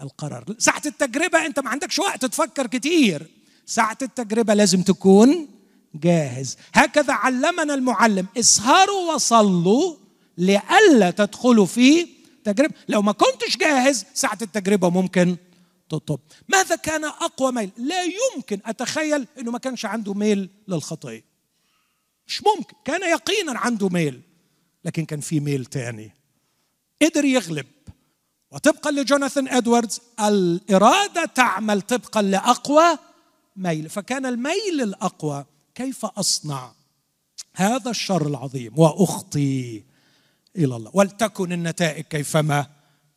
القرار. ساعة التجربة أنت ما عندكش وقت تفكر كتير. ساعة التجربة لازم تكون جاهز. هكذا علمنا المعلم اسهروا وصلوا لئلا تدخلوا في تجربه لو ما كنتش جاهز ساعة التجربة ممكن تطب. ماذا كان أقوى ميل؟ لا يمكن أتخيل إنه ما كانش عنده ميل للخطيه مش ممكن. كان يقينا عنده ميل. لكن كان في ميل تاني. قدر يغلب. وطبقا لجوناثان إدواردز الإرادة تعمل طبقا لأقوى ميل. فكان الميل الأقوى كيف أصنع هذا الشر العظيم؟ وأخطي إلى الله. ولتكن النتائج كيفما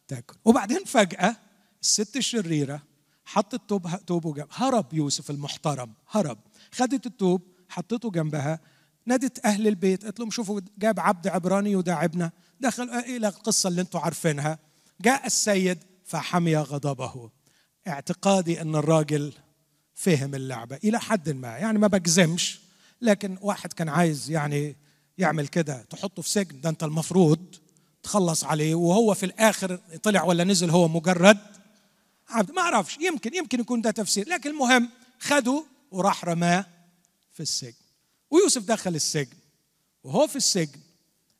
تكن. وبعدين فجأة الست الشريرة حطت توب توبه جنب هرب يوسف المحترم. هرب. خدت التوب حطته جنبها. نادت أهل البيت قالت لهم شوفوا جاب عبد عبراني يداعبنا دخل إلى القصة اللي أنتم عارفينها. جاء السيد فحمي غضبه. اعتقادي إن الراجل فهم اللعبة إلى حد ما يعني ما بجزمش لكن واحد كان عايز يعني يعمل كده. تحطه في سجن ده أنت المفروض تخلص عليه. وهو في الآخر طلع ولا نزل هو مجرد عبد. ما أعرفش يمكن يمكن يكون ده تفسير. لكن المهم خده وراح رماه في السجن. ويوسف دخل السجن. وهو في السجن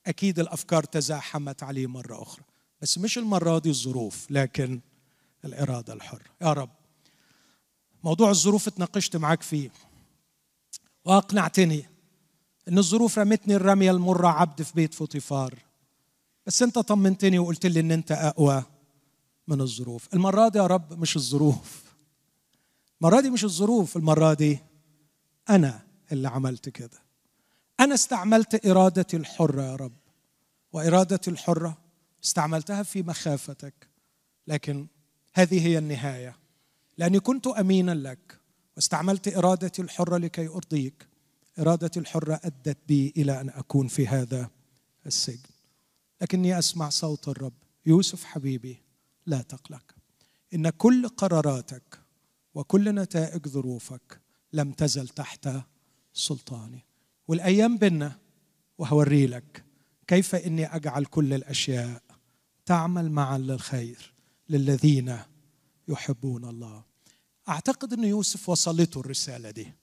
أكيد الأفكار تزاحمت عليه مرة أخرى. بس مش المرة دي الظروف لكن الإرادة الحرة. يا رب موضوع الظروف اتناقشت معاك فيه. وأقنعتني إن الظروف رمتني الرمية المرة عبد في بيت فوطيفار بس أنت طمنتني وقلت لي إن أنت أقوى من الظروف. المرة دي يا رب مش الظروف. المرة دي مش الظروف المرة دي أنا. اللي عملت كده. أنا استعملت إرادتي الحرة يا رب وإرادتي الحرة استعملتها في مخافتك لكن هذه هي النهاية. لأني كنت أمينا لك واستعملت إرادتي الحرة لكي أرضيك. إرادتي الحرة أدت بي إلى أن أكون في هذا السجن. لكني أسمع صوت الرب. يوسف حبيبي لا تقلق. إن كل قراراتك وكل نتائج ظروفك لم تزل تحت سلطاني. والأيام بنا وهوري لك كيف إني أجعل كل الأشياء تعمل معا للخير للذين يحبون الله. أعتقد ان يوسف وصلته الرسالة دي.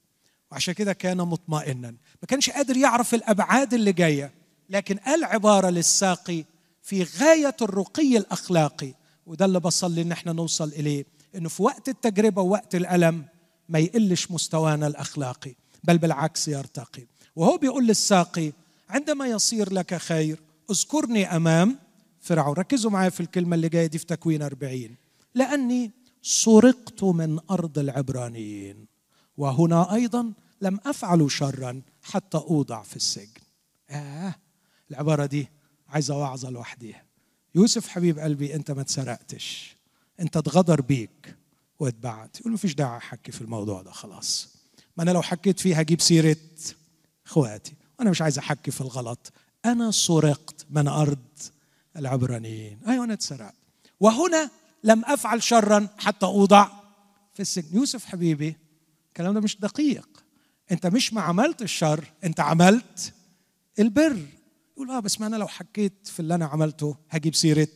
وعشان كده كان مطمئنا. ما كانش قادر يعرف الأبعاد اللي جاية لكن قال عباره للساقي في غاية الرقي الأخلاقي. وده اللي بصلي إن إحنا نوصل إليه إنه في وقت التجربة ووقت الألم ما يقلش مستوانا الأخلاقي. بل بالعكس يرتقي وهو بيقول للساقي عندما يصير لك خير اذكرني أمام فرعون. ركزوا معايا في الكلمة اللي جاية دي في تكوين أربعين. لأني سرقت من أرض العبرانيين وهنا أيضا لم أفعل شرا حتى أوضع في السجن. آه العبارة دي عايزة وعظة لوحديها. يوسف حبيب قلبي أنت ما اتسرقتش أنت اتغدر بيك واتبعت. يقول مفيش داعي أحكي في الموضوع ده خلاص. ما أنا لو حكيت فيه هجيب سيرة إخواتي. وأنا مش عايز أحكي في الغلط. أنا سرقت من أرض العبرانيين. أيوه أنا اتسرقت. وهنا لم أفعل شرا حتى أوضع في السجن. يوسف حبيبي الكلام ده مش دقيق. أنت مش ما عملت الشر أنت عملت البر. يقول آه بس ما أنا لو حكيت في اللي أنا عملته هجيب سيرة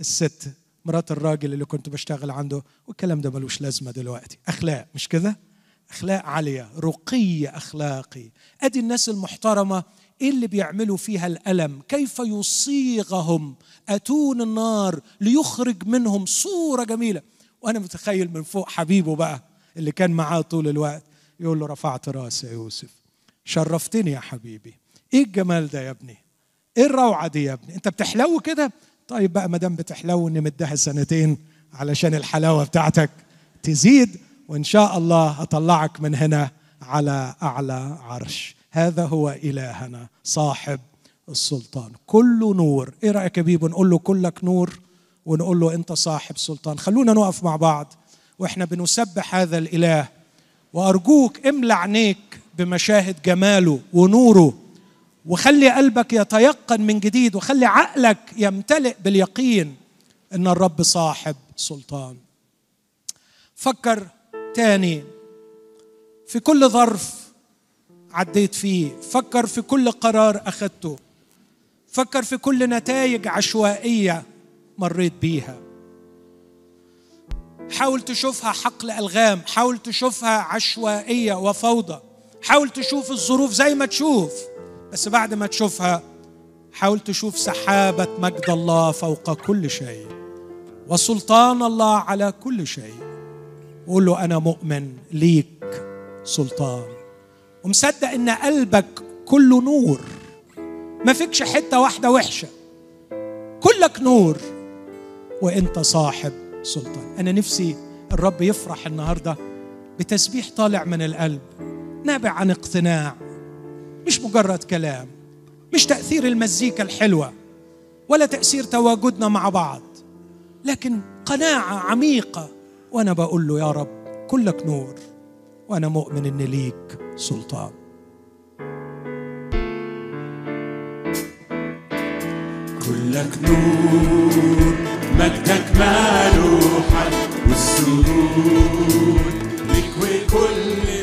الست مرات الراجل اللي كنت بشتغل عنده. والكلام ده ملوش لازمة دلوقتي. أخلاق مش كده؟ أخلاق عالية رقي أخلاقي. أدي الناس المحترمة إيه اللي بيعملوا فيها الألم كيف يصيغهم؟ أتون النار ليخرج منهم صورة جميلة. وأنا متخيل من فوق حبيبه بقى اللي كان معاه طول الوقت يقول له رفعت رأسي يا يوسف. شرفتني يا حبيبي. إيه الجمال ده يا ابني؟ إيه الروعة دي يا ابني؟ أنت بتحلو كده؟ طيب بقى ما دام بتحلو نمدها سنتين علشان الحلاوة بتاعتك تزيد وإن شاء الله هطلعك من هنا على أعلى عرش. هذا هو إلهنا صاحب السلطان. كله نور. إيه رأيك يا نقول له كلك نور ونقول له أنت صاحب سلطان. خلونا نقف مع بعض وإحنا بنسبح هذا الإله. وأرجوك املى عينيك بمشاهد جماله ونوره. وخلي قلبك يتيقن من جديد وخلي عقلك يمتلئ باليقين إن الرب صاحب سلطان. فكر تاني. في كل ظرف عديت فيه. فكر في كل قرار أخذته. فكر في كل نتائج عشوائية مريت بيها. حاول تشوفها حقل ألغام. حاول تشوفها عشوائية وفوضى. حاول تشوف الظروف زي ما تشوف. بس بعد ما تشوفها حاول تشوف سحابة مجد الله فوق كل شيء. وسلطان الله على كل شيء. وقول له أنا مؤمن ليك سلطان. ومصدق إن قلبك كله نور. ما فيكش حتة واحدة وحشة. كلك نور. وإنت صاحب سلطان. أنا نفسي الرب يفرح النهارده بتسبيح طالع من القلب نابع عن اقتناع مش مجرد كلام مش تأثير المزيكا الحلوة ولا تأثير تواجدنا مع بعض لكن قناعة عميقة وأنا بقول له يا رب كلك نور وأنا مؤمن إن ليك سلطان. كلك نور مجدك مالوحا والسرور لك وكل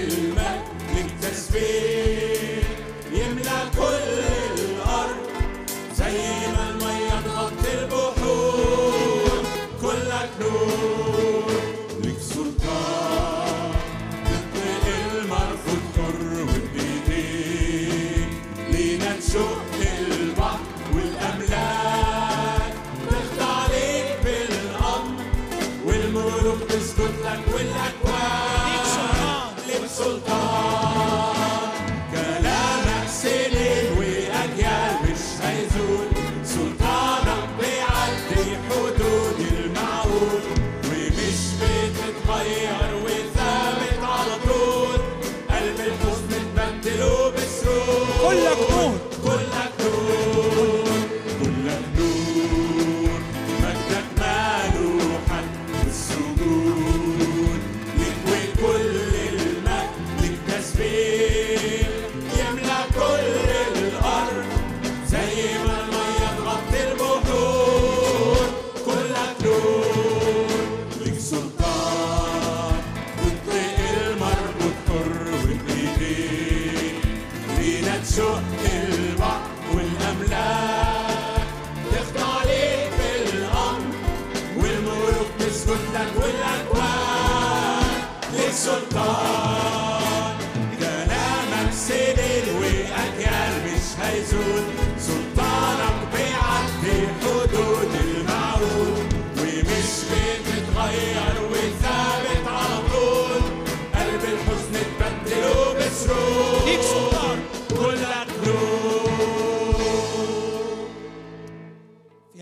took in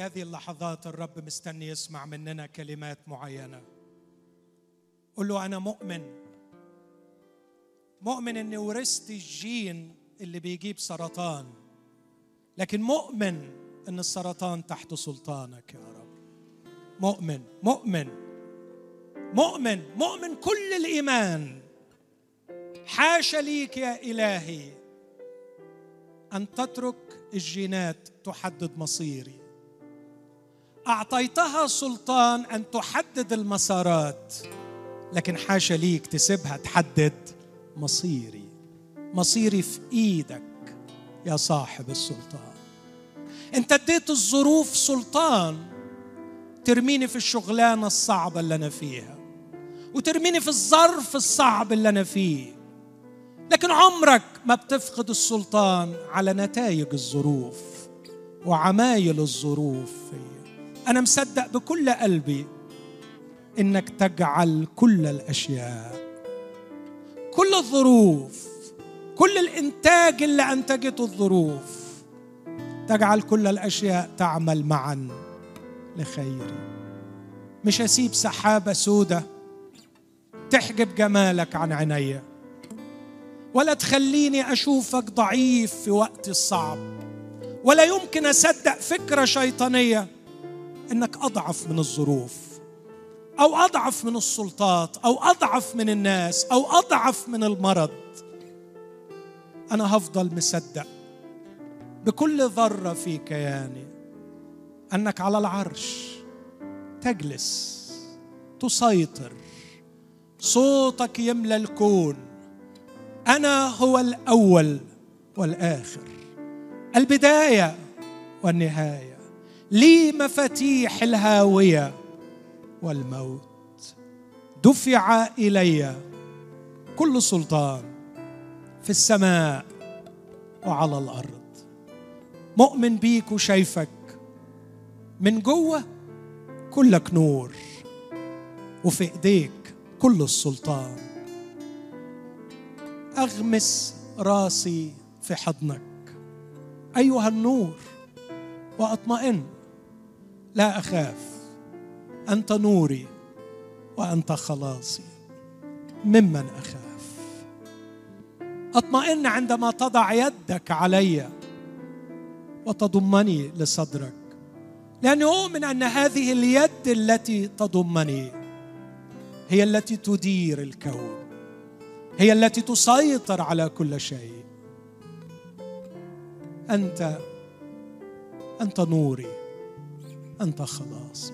هذه اللحظات الرب مستني يسمع مننا كلمات معينة. قل له أنا مؤمن. مؤمن إني ورثت الجين اللي بيجيب سرطان لكن مؤمن إن السرطان تحت سلطانك يا رب. مؤمن مؤمن مؤمن مؤمن كل الإيمان. حاشا ليك يا إلهي أن تترك الجينات تحدد مصيري. أعطيتها سلطان أن تحدد المسارات لكن حاشا ليك تسيبها تحدد مصيري. مصيري في إيدك يا صاحب السلطان. أنت اديت الظروف سلطان ترميني في الشغلانة الصعبة اللي أنا فيها وترميني في الظرف الصعب اللي أنا فيه. لكن عمرك ما بتفقد السلطان على نتائج الظروف وعمايل الظروف فيا. أنا مصدق بكل قلبي إنك تجعل كل الأشياء كل الظروف كل الإنتاج اللي أنتجته الظروف تجعل كل الأشياء تعمل معا لخيري مش هسيب سحابة سودة تحجب جمالك عن عينيا ولا تخليني أشوفك ضعيف في وقت الصعب ولا يمكن أصدق فكرة شيطانية إنك أضعف من الظروف أو أضعف من السلطات أو أضعف من الناس أو أضعف من المرض. أنا هفضل مصدق بكل ذرة في كياني أنك على العرش تجلس تسيطر صوتك يملى الكون. أنا هو الأول والآخر البداية والنهاية. لي مفاتيح الهاوية والموت دفع إلي كل سلطان في السماء وعلى الأرض. مؤمن بيك وشايفك من جوة كلك نور وفي إيديك كل السلطان. أغمس راسي في حضنك أيها النور وأطمئن لا أخاف. أنت نوري وأنت خلاصي. ممن أخاف. أطمئن عندما تضع يدك علي وتضمني لصدرك لأني أؤمن أن هذه اليد التي تضمني هي التي تدير الكون هي التي تسيطر على كل شيء. أنت أنت نوري. أنت خلاصي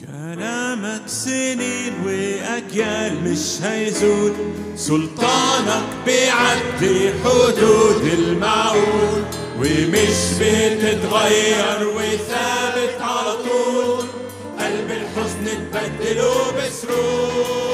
كلامك سنين وأجيال مش هيزول. سلطانك بيعدي حدود المعقول. ومش بتتغير وثابت على طول. قلب الحزن تبدله بسرور.